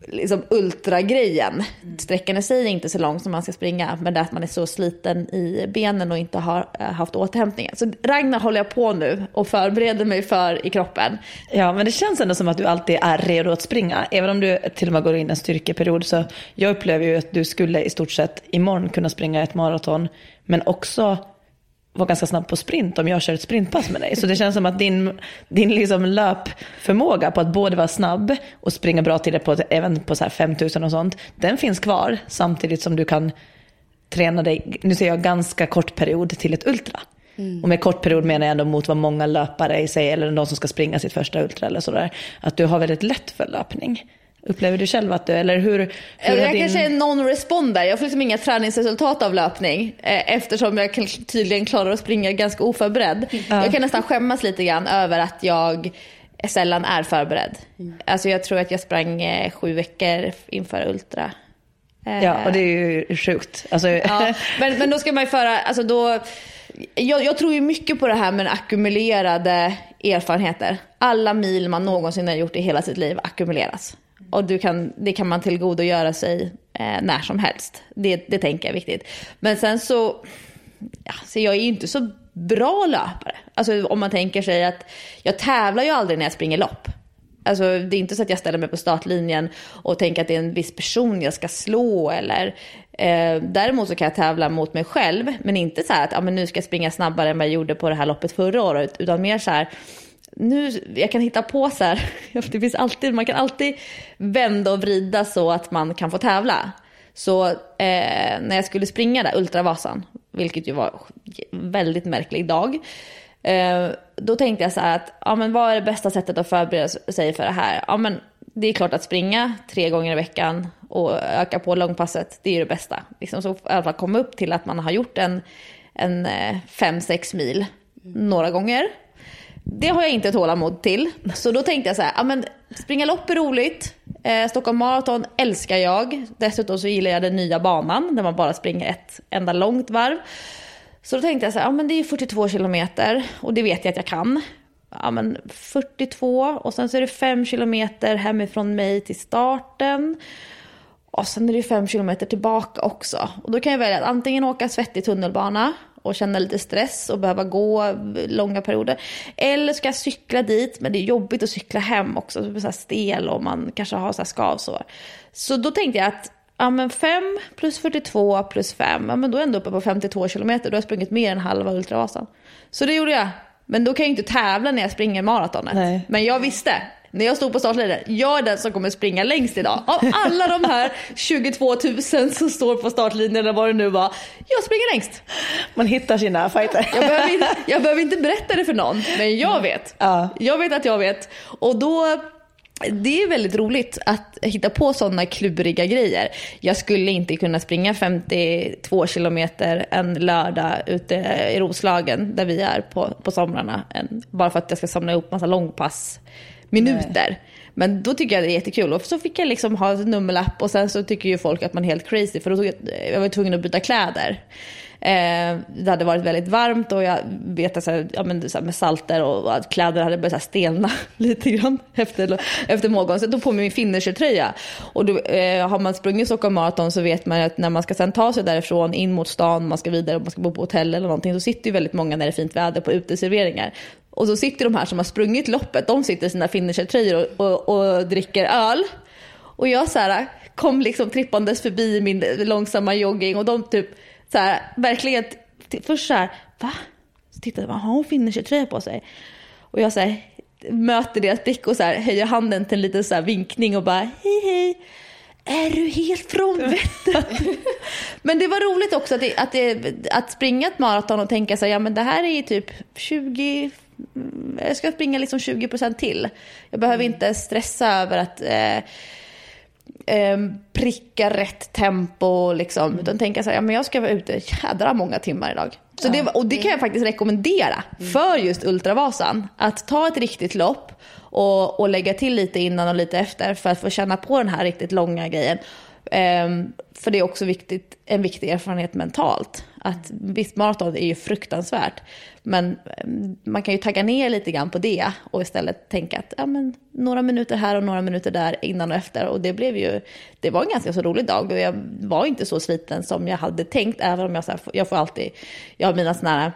liksom ultragrejen. Sträckan i sig är inte så lång som man ska springa, men det är att man är så sliten i benen och inte har eh, haft återhämtningen. Så Ragnar håller jag på nu och förbereder mig för i kroppen. Ja, men det känns ändå som att du alltid är redo att springa. Även om du till och med går in en styrkeperiod så jag upplever ju att du skulle i stort sett imorgon kunna springa ett maraton, men också vara ganska snabb på sprint om jag kör ett sprintpass med dig. Så det känns som att din, din liksom löpförmåga på att både vara snabb och springa bra till det på, även på så här 5000 och sånt, den finns kvar samtidigt som du kan träna dig, nu säger jag ganska kort period till ett ultra. Mm. Och med kort period menar jag ändå mot vad många löpare i sig, eller någon som ska springa sitt första ultra eller sådär, att du har väldigt lätt för löpning. Upplever du själv att du, eller hur? hur jag din... kanske är non-responder. Jag får liksom inga träningsresultat av löpning eh, eftersom jag tydligen klarar att springa ganska oförberedd. Ja. Jag kan nästan skämmas lite grann över att jag sällan är förberedd. Mm. Alltså jag tror att jag sprang eh, sju veckor inför Ultra. Eh. Ja, och det är ju sjukt. Alltså... Ja, men, men då ska man ju föra, alltså då, jag, jag, tror ju mycket på det här med ackumulerade erfarenheter. Alla mil man någonsin har gjort i hela sitt liv ackumuleras. Och du kan, det kan man tillgodogöra sig eh, när som helst. Det, det tänker jag är viktigt. Men sen så, ja, så jag är ju inte så bra löpare. Alltså om man tänker sig att jag tävlar ju aldrig när jag springer lopp. Alltså det är inte så att jag ställer mig på startlinjen och tänker att det är en viss person jag ska slå eller eh, däremot så kan jag tävla mot mig själv men inte så här att ja, men nu ska jag springa snabbare än vad jag gjorde på det här loppet förra året utan mer så här nu, jag kan hitta på så här, *laughs* det finns alltid, man kan alltid vända och vrida så att man kan få tävla. Så eh, när jag skulle springa där, Ultravasan, vilket ju var en väldigt märklig dag, eh, då tänkte jag så här att, ja men vad är det bästa sättet att förbereda sig för det här? Ja men det är klart att springa tre gånger i veckan och öka på långpasset, det är ju det bästa. Liksom så i alla fall komma upp till att man har gjort en, en eh, fem, sex mil några gånger. Det har jag inte tålamod till. Så då tänkte jag så här, ja, men springa lopp är roligt. Eh, Stockholm Marathon älskar jag. Dessutom så gillar jag den nya banan där man bara springer ett enda långt varv. Så då tänkte jag så här, ja men det är 42 kilometer och det vet jag att jag kan. Ja men 42 och sen så är det 5 kilometer hemifrån mig till starten. Och sen är det 5 kilometer tillbaka också. Och då kan jag välja att antingen åka svettig tunnelbana och känna lite stress och behöva gå långa perioder. Eller ska jag cykla dit, men det är jobbigt att cykla hem också. Det blir så stel och man kanske har så här skavsår. Så då tänkte jag att ja, men 5 plus 42 plus 5, ja, men då är jag ändå uppe på 52 kilometer. Då har jag sprungit mer än halva Ultravasan. Så det gjorde jag. Men då kan jag inte tävla när jag springer maratonet. Nej. Men jag visste, när jag stod på startlinjen, jag är den som kommer springa längst idag. Av alla de här 22 000 som står på startlinjen eller vad det nu var, jag springer längst. Man hittar sina fighter. Jag behöver, inte, jag behöver inte berätta det för någon, men jag vet. Ja. Jag vet att jag vet. Och då det är väldigt roligt att hitta på sådana kluriga grejer. Jag skulle inte kunna springa 52 kilometer en lördag ute i Roslagen där vi är på, på somrarna. Bara för att jag ska samla ihop massa minuter. Nej. Men då tycker jag det är jättekul. Och så fick jag liksom ha en nummerlapp och sen så tycker ju folk att man är helt crazy för då tog jag, jag var tvungen att byta kläder. Eh, det hade varit väldigt varmt och jag vet att så ja, men, så med salter och, att kläder hade börjat så stelna *laughs* lite grann efter, efter morgonen. Så jag tog på mig min finishertröja. Och då, eh, har man sprungit Stockholm Marathon så vet man att när man ska sen ta sig därifrån in mot stan, man ska vidare och man ska bo på hotell eller någonting, så sitter ju väldigt många när det är fint väder på uteserveringar. Och så sitter de här som har sprungit loppet, de sitter i sina finishertröjor och, och, och dricker öl. Och jag så här, kom liksom trippandes förbi min långsamma jogging och de typ så här, verkligen, först så här, va? Så tittade jag, har hon finishertröja på sig? Och jag så här, möter deras blick och så här, höjer handen till en liten så här vinkning och bara, hej hej. Är du helt från *laughs* vettet? men det var roligt också att, det, att, det, att springa ett maraton och tänka sig, ja men det här är ju typ 20, jag ska springa liksom 20 procent till. Jag behöver mm. inte stressa över att eh, eh, pricka rätt tempo liksom. Mm. Utan tänka så här, ja men jag ska vara ute jädra många timmar idag. Så ja, det, och det kan jag faktiskt rekommendera mm. för just Ultravasan. Att ta ett riktigt lopp och, och lägga till lite innan och lite efter för att få känna på den här riktigt långa grejen. Um, för det är också viktigt, en viktig erfarenhet mentalt. Att visst, maraton är ju fruktansvärt. Men ehm, man kan ju tagga ner lite grann på det och istället tänka att ja, men, några minuter här och några minuter där innan och efter. Och det blev ju, det var en ganska så rolig dag och jag var inte så sliten som jag hade tänkt. Även om jag, så här, jag får alltid, jag har mina sådana här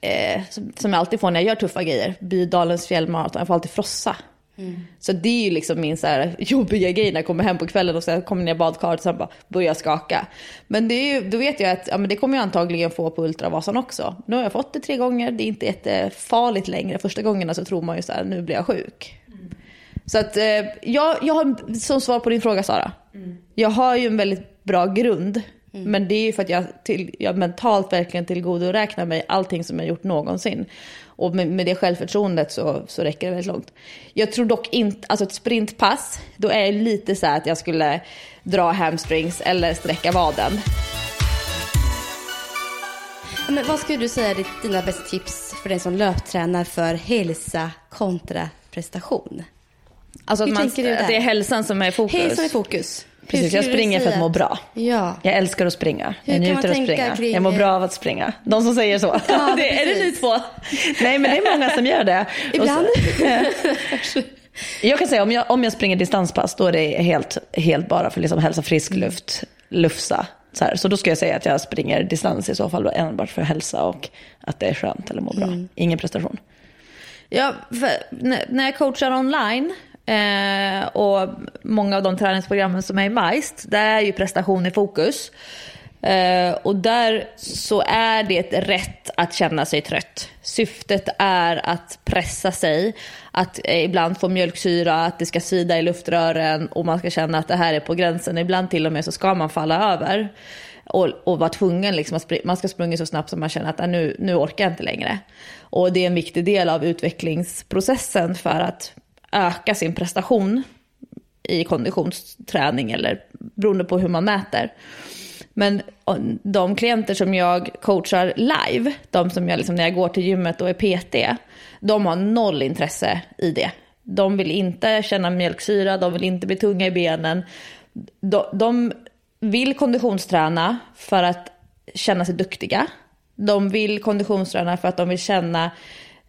eh, som jag alltid får när jag gör tuffa grejer. Bydalens fjällmaraton, jag får alltid frossa. Mm. Så det är ju liksom min så här jobbiga grej när jag kommer hem på kvällen och så kommer ner i badkaret och sen bara börjar skaka. Men det är ju, då vet jag att ja, men det kommer jag antagligen få på Ultravasan också. Nu har jag fått det tre gånger, det är inte jättefarligt längre. Första gångerna så tror man ju så här, nu blir jag sjuk. Mm. Så att eh, jag, jag har, som svar på din fråga Sara, mm. jag har ju en väldigt bra grund. Mm. Men det är ju för att jag, till, jag mentalt verkligen tillgodoräknar mig allting som jag gjort någonsin. Och med, med det självförtroendet så, så räcker det väldigt långt. Jag tror dock inte, alltså ett sprintpass, då är det lite så att jag skulle dra hamstrings eller sträcka vaden. Men vad skulle du säga är dina bästa tips för den som löptränar för hälsa kontra prestation? Alltså att, man, att det är hälsan som är fokus? Hälsan är fokus. Precis, jag springer för att må bra. Ja. Jag älskar att springa. Hur jag njuter av att springa. Kring... Jag mår bra av att springa. De som säger så. Ja, *laughs* det, är det ni två? Nej, men det är många som gör det. Ibland. Så, *laughs* jag kan säga om jag, om jag springer distanspass då är det helt, helt bara för liksom hälsa frisk luft, lufsa. Så, här. så då ska jag säga att jag springer distans i så fall enbart för hälsa och att det är skönt eller må bra. Mm. Ingen prestation. Ja, när jag coachar online Eh, och många av de träningsprogrammen som är i MAIST, där är ju prestation i fokus. Eh, och där så är det rätt att känna sig trött. Syftet är att pressa sig, att eh, ibland få mjölksyra, att det ska svida i luftrören och man ska känna att det här är på gränsen. Ibland till och med så ska man falla över och, och vara tvungen liksom att man ska springa så snabbt som man känner att ah, nu, nu orkar jag inte längre. Och det är en viktig del av utvecklingsprocessen för att öka sin prestation i konditionsträning eller beroende på hur man mäter. Men de klienter som jag coachar live, de som jag liksom, när jag går till gymmet och är PT, de har noll intresse i det. De vill inte känna mjölksyra, de vill inte bli tunga i benen. De, de vill konditionsträna för att känna sig duktiga. De vill konditionsträna för att de vill känna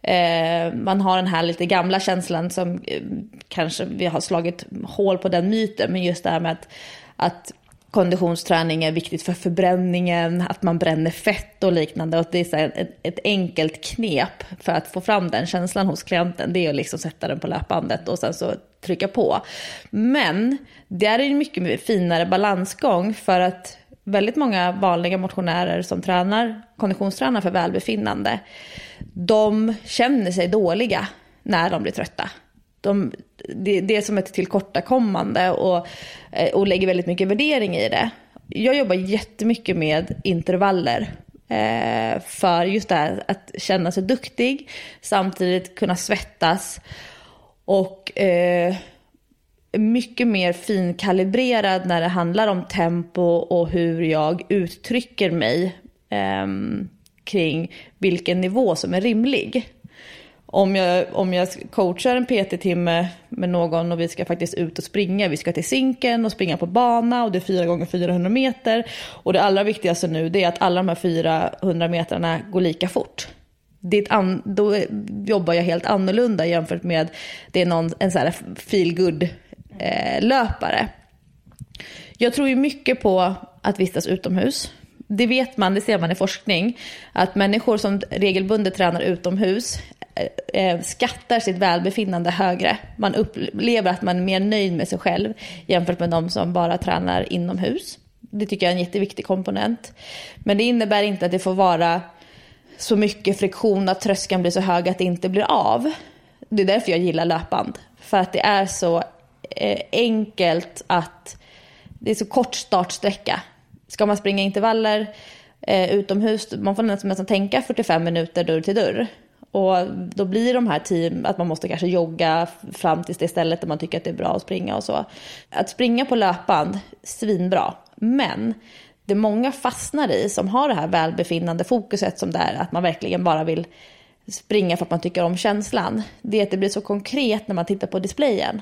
Eh, man har den här lite gamla känslan som eh, kanske vi har slagit hål på den myten, men just det här med att, att konditionsträning är viktigt för förbränningen, att man bränner fett och liknande. Och det är så ett, ett, enkelt knep för att få fram den känslan hos klienten. Det är att liksom sätta den på löpbandet och sen så trycka på. Men det är en mycket finare balansgång för att väldigt många vanliga motionärer som tränar, konditionstränar för välbefinnande, de känner sig dåliga när de blir trötta. De, det, det är som ett tillkortakommande och, eh, och lägger väldigt mycket värdering i det. Jag jobbar jättemycket med intervaller eh, för just det här att känna sig duktig, samtidigt kunna svettas och eh, mycket mer finkalibrerad när det handlar om tempo och hur jag uttrycker mig eh, kring vilken nivå som är rimlig. Om jag, om jag coachar en PT-timme med någon och vi ska faktiskt ut och springa, vi ska till Zinken och springa på bana och det är 4 gånger 400 meter. Och det allra viktigaste nu det är att alla de här 400 metrarna går lika fort. Det an, då jobbar jag helt annorlunda jämfört med det är någon, en så här feel good Eh, löpare. Jag tror ju mycket på att vistas utomhus det vet man, det ser man i forskning, att människor som regelbundet tränar utomhus eh, eh, skattar sitt välbefinnande högre. Man upplever att man är mer nöjd med sig själv jämfört med de som bara tränar inomhus. Det tycker jag är en jätteviktig komponent. Men det innebär inte att det får vara så mycket friktion att tröskeln blir så hög att det inte blir av. Det är därför jag gillar löpband. För att det är så Eh, enkelt att det är så kort startsträcka ska man springa intervaller eh, utomhus, man får nästan, nästan tänka 45 minuter dörr till dörr. Och då blir de här team att man måste kanske jogga fram till det stället där man tycker att det är bra att springa och så. Att springa på löpband, svinbra. Men det många fastnar i som har det här välbefinnande fokuset som det är, att man verkligen bara vill springa för att man tycker om känslan. Det är att det blir så konkret när man tittar på displayen.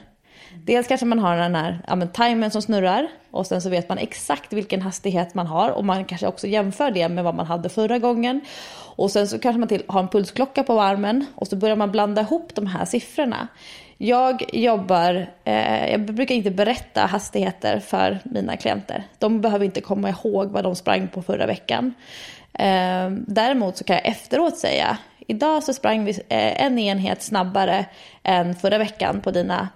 Dels kanske man har den här ja, timern som snurrar och sen så vet man exakt vilken hastighet man har och man kanske också jämför det med vad man hade förra gången. Och sen så kanske man till, har en pulsklocka på armen och så börjar man blanda ihop de här siffrorna. Jag jobbar, eh, jag brukar inte berätta hastigheter för mina klienter. De behöver inte komma ihåg vad de sprang på förra veckan. Eh, däremot så kan jag efteråt säga, idag så sprang vi eh, en enhet snabbare än förra veckan på dina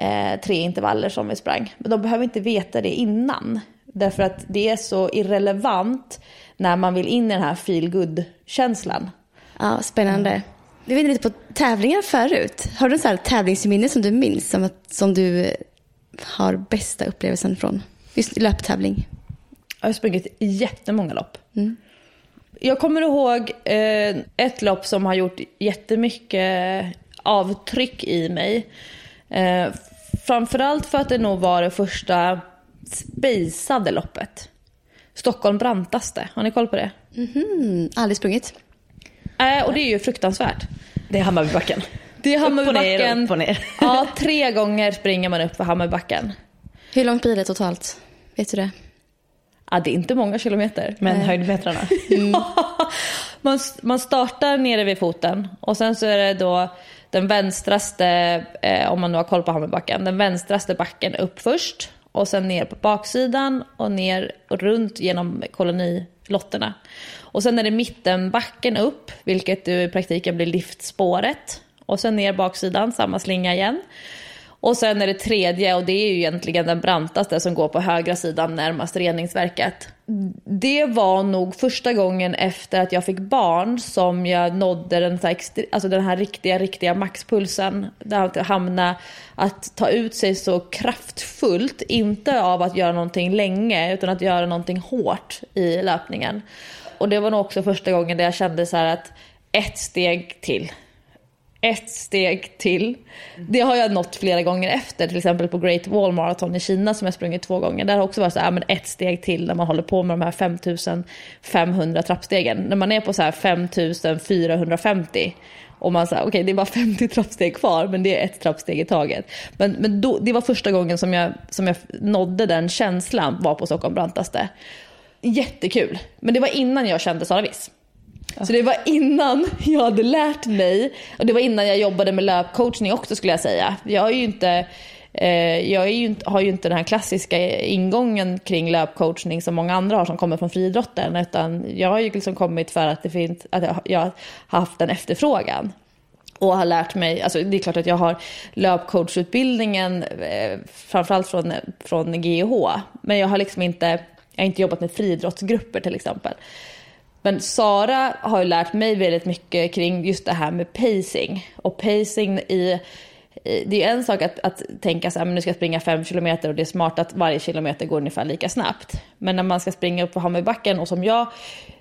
eh, tre intervaller som vi sprang. Men de behöver inte veta det innan. Därför att det är så irrelevant när man vill in i den här feel känslan Ja, spännande. Vi var lite på tävlingar förut. Har du en tävlingsminne som du minns som, att, som du har bästa upplevelsen från? Just löptävling. Jag har sprungit jättemånga lopp. Mm. Jag kommer ihåg eh, ett lopp som har gjort jättemycket avtryck i mig. Eh, Framförallt för att det nog var det första spejsade loppet. Stockholm brantaste. Har ni koll på det? Mhm, aldrig sprungit. Äh, och det är ju fruktansvärt. Det är Hammarbybacken. Det är Hammarbybacken. Upp och ner, upp och ner. ja, tre gånger springer man upp för Hammarbybacken. Hur långt blir det totalt? Vet du det? Ja, det är inte många kilometer. Men Nej. höjdmetrarna? *laughs* Mm. man, man startar nere vid foten och sen så är det då den vänstraste, eh, om man nu har koll på Hammarbacken, den vänstraste backen upp först och sen ner på baksidan och ner och runt genom kolonilotterna. Och sen är det mittenbacken upp, vilket i praktiken blir liftspåret. Och sen ner baksidan, samma slinga igen. Och sen är det tredje, och det är ju egentligen den brantaste som går på högra sidan närmast reningsverket. Det var nog första gången efter att jag fick barn som jag nådde den, här, alltså den här riktiga, riktiga maxpulsen. Att hamna, att ta ut sig så kraftfullt, inte av att göra någonting länge utan att göra någonting hårt i löpningen. Och det var nog också första gången där jag kände så att ett steg till ett steg till. Det har jag nått flera gånger efter, till exempel på Great Wall Marathon i Kina som jag sprungit två gånger. Där har också varit så här, men ett steg till när man håller på med de här 5500 trappstegen. När man är på så här 5450 och man säger okej okay, det är bara 50 trappsteg kvar men det är ett trappsteg i taget. Men, men då, det var första gången som jag, som jag nådde den känslan var på Stockholm brantaste. Jättekul. Men det var innan jag kände Sara Viss. Så det var innan jag hade lärt mig, och det var innan jag jobbade med löpcoachning också skulle jag säga. Jag har ju inte, eh, jag är ju inte, har ju inte den här klassiska ingången kring löpcoachning som många andra har som kommer från friidrotten. Utan jag har ju liksom kommit för att, det finns, att jag har haft en efterfrågan. Och har lärt mig, alltså det är klart att jag har löpcoachutbildningen eh, framförallt från, från GH. Men jag har liksom inte, jag har inte jobbat med friidrottsgrupper till exempel. Men Sara har ju lärt mig väldigt mycket kring just det här med pacing. Och pacing i det är en sak att, att tänka så här, men nu ska jag springa fem kilometer och det är smart att varje kilometer går ungefär lika snabbt. Men när man ska springa upp för Hammarbybacken och som jag,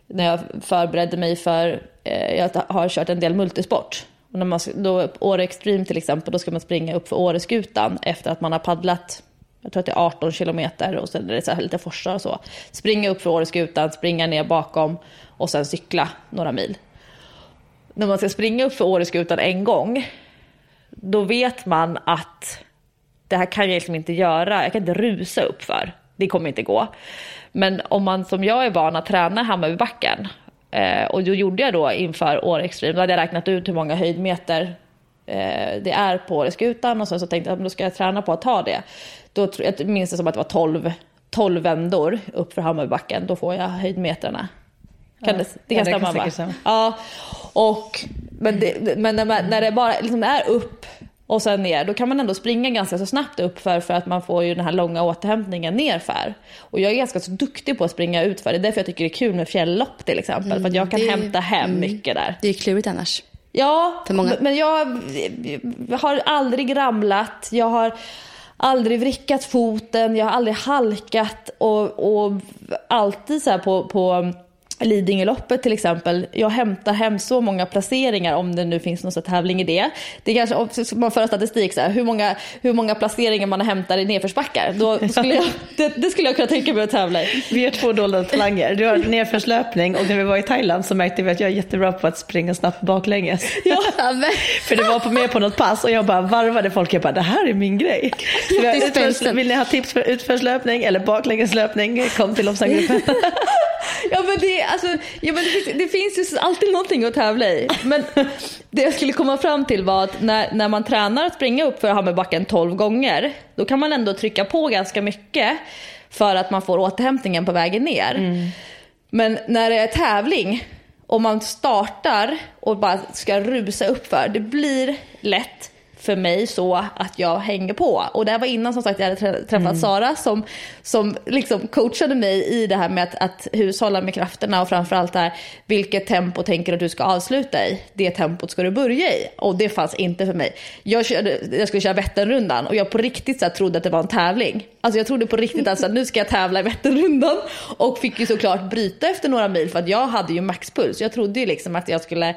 när jag förberedde mig för, eh, jag har kört en del multisport. Och när man, då, Åre Extreme till exempel, då ska man springa upp för Åreskutan efter att man har paddlat jag tror att det är 18 kilometer och sen är det så lite forsar och så. Springa upp för Åreskutan, springa ner bakom och sen cykla några mil. När man ska springa upp för Åreskutan en gång, då vet man att det här kan jag liksom inte göra, jag kan inte rusa upp för. Det kommer inte gå. Men om man som jag är van att träna Hammarbybacken eh, och då gjorde jag då inför Åre Extreme, då hade jag räknat ut hur många höjdmeter eh, det är på Åreskutan och sen så tänkte jag att då ska jag träna på att ta det. Då, jag minns det som att det var 12, 12 vändor upp för Hammarbybacken, då får jag höjdmetrarna. Kan det, det kan ja, stämma va? Ja, och, men, det, men när, man, när det bara liksom är upp och sen ner, då kan man ändå springa ganska så snabbt upp för, att man får ju den här långa återhämtningen nerför. Och jag är ganska så duktig på att springa utför. Det är därför jag tycker det är kul med fjälllopp till exempel. Mm, för att jag kan det, hämta hem mm, mycket där. Det är klurigt annars. Ja, men jag, har aldrig ramlat. Jag har aldrig vrickat foten, jag har aldrig halkat och, och alltid så här på, på Lidingöloppet till exempel, jag hämtar hem så många placeringar om det nu finns någon tävling i det. Det kanske, om man för statistik, så här, hur, många, hur många placeringar man hämtar i nedförsbackar. Då skulle jag, *laughs* det, det, skulle jag kunna tänka mig att tävla i. Vi har två dolda talanger. Du har nedförslöpning och när vi var i Thailand så märkte vi att jag är jättebra på att springa snabbt baklänges. *laughs* Ja, *laughs* För det var på, med på något pass och jag bara varvade folk. Jag bara, det här är min grej. Utförs, vill ni ha tips för utförslöpning eller baklängeslöpning? Kom till Loppsangruppen. ja men det alltså, ja, men det, finns, det finns ju alltid någonting att tävla i. Men det jag skulle komma fram till var att när, när man tränar att springa upp för Hammarbacken 12 gånger, då kan man ändå trycka på ganska mycket för att man får återhämtningen på vägen ner. Mm. Men när det är tävling och man startar och bara ska rusa upp för, det blir lätt för mig så att jag hänger på. Och det här var innan som sagt jag hade träffat mm. Sara som, som liksom coachade mig i det här med att, att hushålla med krafterna och framförallt där vilket tempo tänker att du ska avsluta i. Det tempot ska du börja i. Och det fanns inte för mig. Jag, körde, jag skulle köra Vätternrundan och jag på riktigt så här, trodde att det var en tävling. Alltså jag trodde på riktigt att alltså, nu ska jag tävla i Vätternrundan och fick ju såklart bryta efter några mil för att jag hade ju maxpuls. Jag trodde ju liksom att jag skulle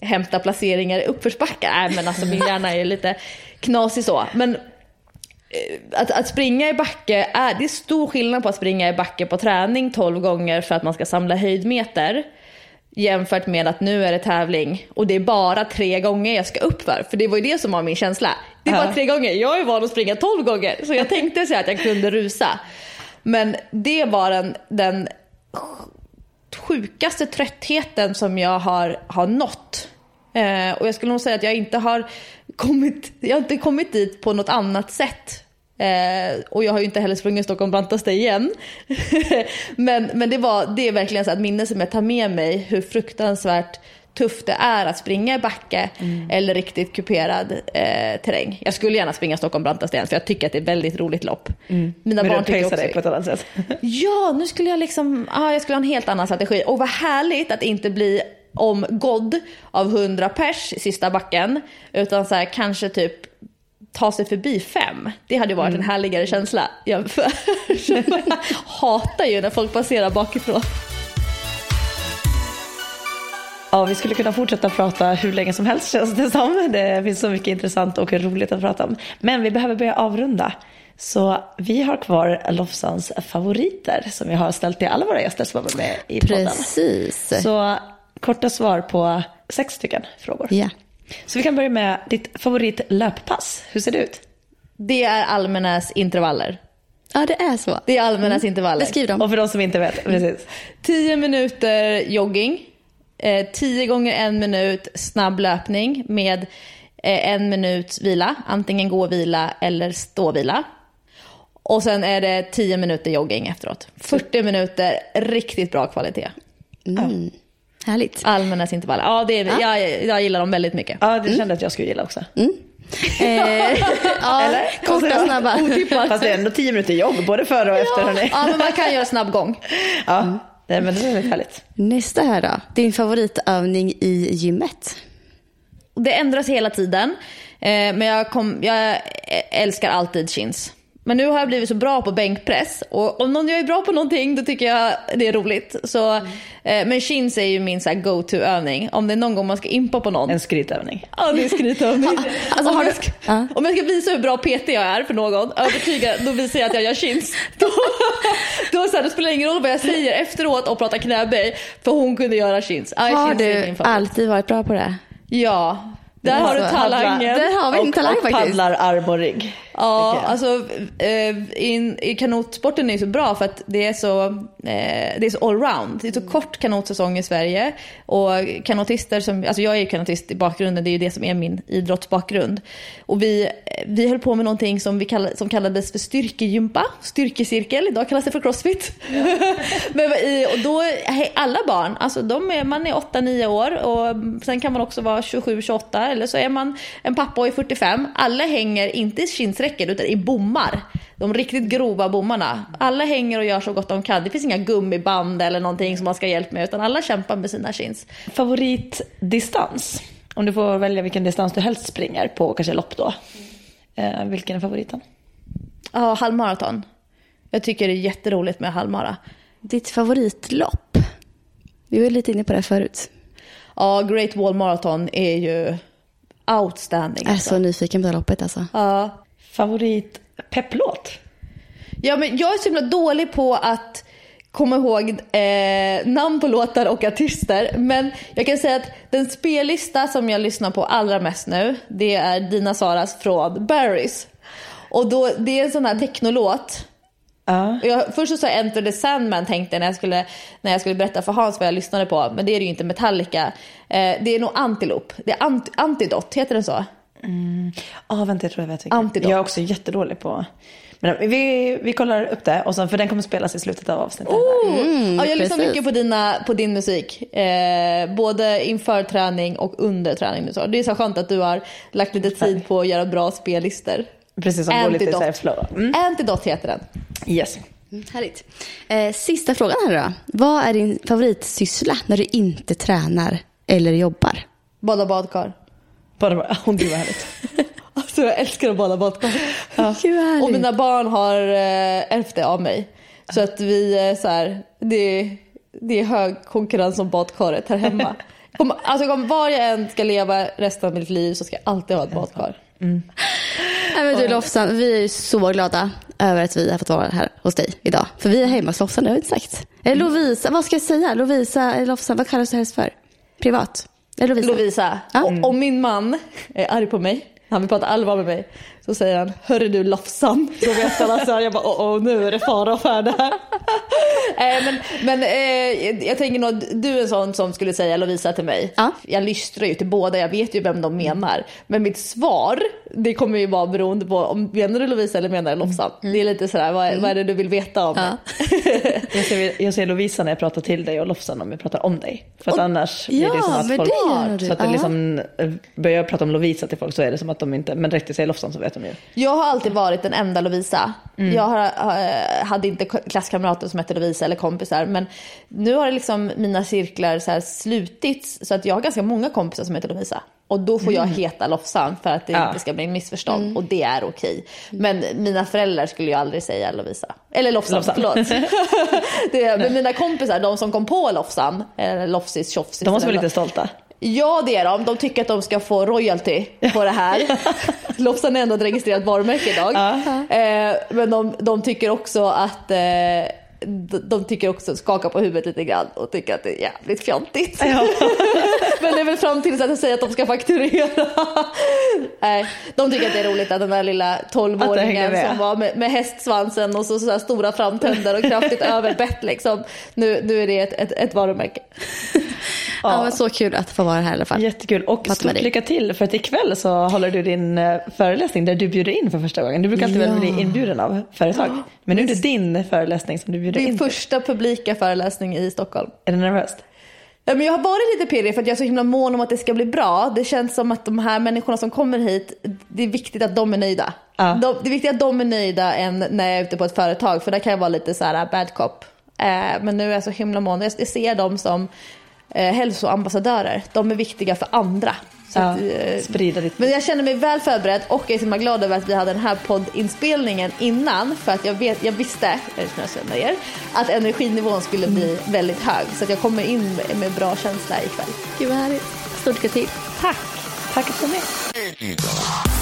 hämta placeringar i uppförsbackar. Nej men alltså min hjärna är lite knasig så. Men eh, att, att springa i backe, är, det är stor skillnad på att springa i backe på träning 12 gånger för att man ska samla höjdmeter. Jämfört med att nu är det tävling och det är bara tre gånger jag ska upp för. För det var ju det som var min känsla. Det är bara tre gånger. Jag är van att springa 12 gånger. Så jag tänkte säga att jag kunde rusa. Men det var den, den sjukaste tröttheten som jag har, har nått. Eh, och jag skulle nog säga att jag inte har kommit, jag har inte kommit dit på något annat sätt. Eh, och jag har ju inte heller sprungit Stockholm brantaste igen. *laughs* men men det, var, det är verkligen så ett minne som jag tar med mig hur fruktansvärt tufft det är att springa i backe mm. eller riktigt kuperad eh, terräng. Jag skulle gärna springa Stockholm brantaste igen för jag tycker att det är ett väldigt roligt lopp. Mm. Mina Men barn du också... dig på ett annat sätt? *laughs* ja, nu skulle jag liksom, ah, jag skulle ha en helt annan strategi. Och vad härligt att inte bli omgådd av 100 pers i sista backen. Utan så här, kanske typ ta sig förbi fem. Det hade varit mm. en härligare känsla. *laughs* Jag hatar ju när folk passerar bakifrån. Ja, vi skulle kunna fortsätta prata hur länge som helst känns det som. Det finns så mycket intressant och roligt att prata om. Men vi behöver börja avrunda. Så vi har kvar Lofsans favoriter som vi har ställt till alla våra gäster som har varit med i podden. Precis. Så korta svar på sex stycken frågor. Ja. Så vi kan börja med ditt favoritlöppass. Hur ser det ut? Det är Almenäs intervaller. ja, det är så. Det är Almenäs intervaller. Beskriv dem. Och för de som inte vet, precis. 10 minuter jogging, eh, 10 gånger en minut snabb löpning med eh, en minuts vila, antingen gå-vila eller stå-vila. Och sen är det 10 minuter jogging efteråt. 40 minuter, riktigt bra kvalitet. Mm. Härligt. Allmänna intervaller. Ja, det är, Jag, jag gillar dem väldigt mycket. Ja, det kände att jag skulle gilla också. Eh, *laughs* ja, *laughs* korta och snabba. *laughs* Fast det är ändå tio minuter jogg, både före och efter. hörni. Ja, men man kan göra snabb gång. Ja, nej, men det är väldigt härligt. Nästa här då. Din favoritövning i gymmet? Det ändras hela tiden. Eh, men jag, kom, jag älskar alltid chins. Men nu har jag blivit så bra på bänkpress och om någon är bra på någonting då tycker jag det är roligt. Så, eh, men chins är ju min så här go-to-övning. Om det är någon gång man ska impa på någon. En skrytövning. Ja, det är skrytövning. *laughs* Alltså, om, har jag du- ska, om jag ska visa hur bra PT jag är för någon, övertyga, då visar jag att jag gör chins. *laughs* Då, då, så här, då spelar det ingen roll vad jag säger efteråt och pratar knäböj, för hon kunde göra chins. Ja, Har chins du alltid varit bra på det? Ja, där har du Alltså, talangen. Där har vi en och, talang och faktiskt. paddlar arm och rygg. Ja, alltså eh, in, i kanotsporten är ju så bra för att det är så, eh, det är så allround. Det är så Mm. kort kanotsäsong i Sverige och kanotister som, alltså jag är ju kanotist i bakgrunden, det är ju det som är min idrottsbakgrund. Och vi, vi höll på med någonting som, vi kall, som kallades för styrkegympa, styrkecirkel, idag kallas det för crossfit. *laughs* Men i, och då, alla barn, alltså de är, man är 8-9 år och sen kan man också vara 27-28 eller så är man en pappa och är 45. Alla hänger inte i kinsräcken utan i bommar. De riktigt grova bommarna. Alla hänger och gör så gott de kan. Det finns inga gummiband eller någonting som man ska ha hjälp med utan alla kämpar med sina chins. Favoritdistans? Om du får välja vilken distans du helst springer på, kanske lopp då. Eh, vilken är favoriten? Ja, halvmaraton. Jag tycker det är jätteroligt med halvmara. Ditt favoritlopp? Vi var lite inne på det förut. Ja, Great Wall Marathon är ju outstanding. Jag är alltså. så nyfiken på det loppet alltså. Ja. Favorit pepplåt? Ja, men jag är så himla dålig på att komma ihåg eh, namn på låtar och artister. Men jag kan säga att den spellista som jag lyssnar på allra mest nu, det är Dina Saras från Barrys. Och då, det är en sån här technolåt. Och Jag, först så sa jag Enter the Sandman tänkte när jag, skulle, när jag skulle berätta för Hans vad jag lyssnade på. Men det är det ju inte Metallica. Eh, det är nog Antilope. Det är ant, Antidot, heter den så? Ja, vänta jag tror jag vet vilken. Antidot. Jag är också jättedålig på... Men vi, vi kollar upp det, och sen, för den kommer spelas i slutet av avsnittet. ja, jag lyssnar precis. mycket på, dina, på din musik. Eh, både inför träning och under träning. och Så. Det är så skönt att du har lagt lite tid på att göra bra spellistor. Precis som går lite Antidot. så här flow. Mm. Antidot heter den. Yes. Härligt. Eh, sista frågan här då. Vad är din favoritsyssla när du inte tränar eller jobbar? Bada badkar. Bara, bara, *laughs* hon gud vad härligt. *laughs* Alltså jag älskar att bada badkar. Gud härligt. Och mina barn har eh, ärvt det av mig. Så att vi är så här, det, är- det är hög konkurrens om badkaret här hemma. *laughs* Kom, alltså om var jag än ska leva resten av mitt liv så ska jag alltid ha ett badkar. Nej, men du Lofsan, vi är så glada över att vi har fått vara här hos dig idag. För vi är hemma hos Lofsan, det har vi inte sagt. Eh, Lovisa, vad ska jag säga? Lovisa, eller Lofsan, vad kallas du helst för? Privat? Lovisa? Lovisa, Ja. och, om min man är arg på mig, han vill prata allvar med mig, så säger han Hörru du Lofsan. Då vet han alltså, jag bara åh, åh nu är det fara och färde här. *laughs* eh, men men eh, jag tänker nog du är en sån som skulle säga Lovisa till mig. Ja. Jag lystrar ju till båda, jag vet ju vem de menar. Men mitt svar, det kommer ju vara beroende på om menar du Lovisa eller menar du Lofsan. Det är lite sådär, vad, vad är det du vill veta om mig? *laughs* Jag ser, jag ser Lovisa när jag pratar till dig och Lofsan om jag pratar om dig. För att annars blir ja, det som att folk... det. Så att det liksom, eh, börjar jag prata om Lovisa till folk så är det som att de inte... Men direkt jag säger Lofsan så vet de ju. Jag har alltid varit den enda Lovisa. Jag har, eh, hade inte klasskamrater som hette Lovisa eller kompisar. Men nu har det liksom mina cirklar så slutits så att jag har ganska många kompisar som heter Lovisa. Och då får jag heta Lofsan för att det Ja. inte ska bli missförstånd. Och det är okej. Men mina föräldrar skulle ju aldrig säga Lovisa. Eller Lofsan, Lofsan. förlåt. *laughs* det, men mina kompisar, de som kom på Lofsan, eller Lofsis, Tjofsis. De måste vara lite stolta. Ja det är de. De tycker att de ska få royalty på det här. *laughs* Lofsan är ändå ett registrerat varumärke idag. Eh, men de, de tycker också att eh, de, tycker också, skakar på huvudet lite grann och tycker att det är jävligt fjantigt. *laughs* men det är väl fram tills att jag säger att de ska fakturera. Nej, de tycker att det är roligt att den där lilla Att det hänger 12-åringen med. som var med, med hästsvansen och så, så stora framtänder och kraftigt *laughs* överbett liksom. Nu, nu är det ett, ett, ett varumärke. Ja. men så kul att få vara här i alla fall. Jättekul. Och Prata stort lycka till för att ikväll så håller du din eh, föreläsning där du bjuder in för första gången. Du brukar alltid Ja. väl bli inbjuden av företag. Men nu är det din föreläsning som du bjuder Din in till. första publika föreläsning i Stockholm. Är du nervös? Ja, men jag har varit lite pirrig för att jag är så himla mån om att det ska bli bra. Det känns som att de här människorna som kommer hit, det är viktigt att de är nöjda. Ja. De, det är viktigt att de är nöjda än när jag är ute på ett företag för där kan jag vara lite så här bad cop. Eh, men nu är jag så himla mån. Jag ser dem som eh, hälsoambassadörer. De är viktiga för andra. Så Ja, att, eh, sprida ditt... men jag känner mig väl förberedd och jag är så himla glad över att vi hade den här poddinspelningen innan. För att jag, vet, jag visste, jag känner er, att energinivån skulle bli väldigt hög. Så att jag kommer in med, med bra känsla ikväll. Gud vad härligt. Stort lycka till. Tack! Tack för med.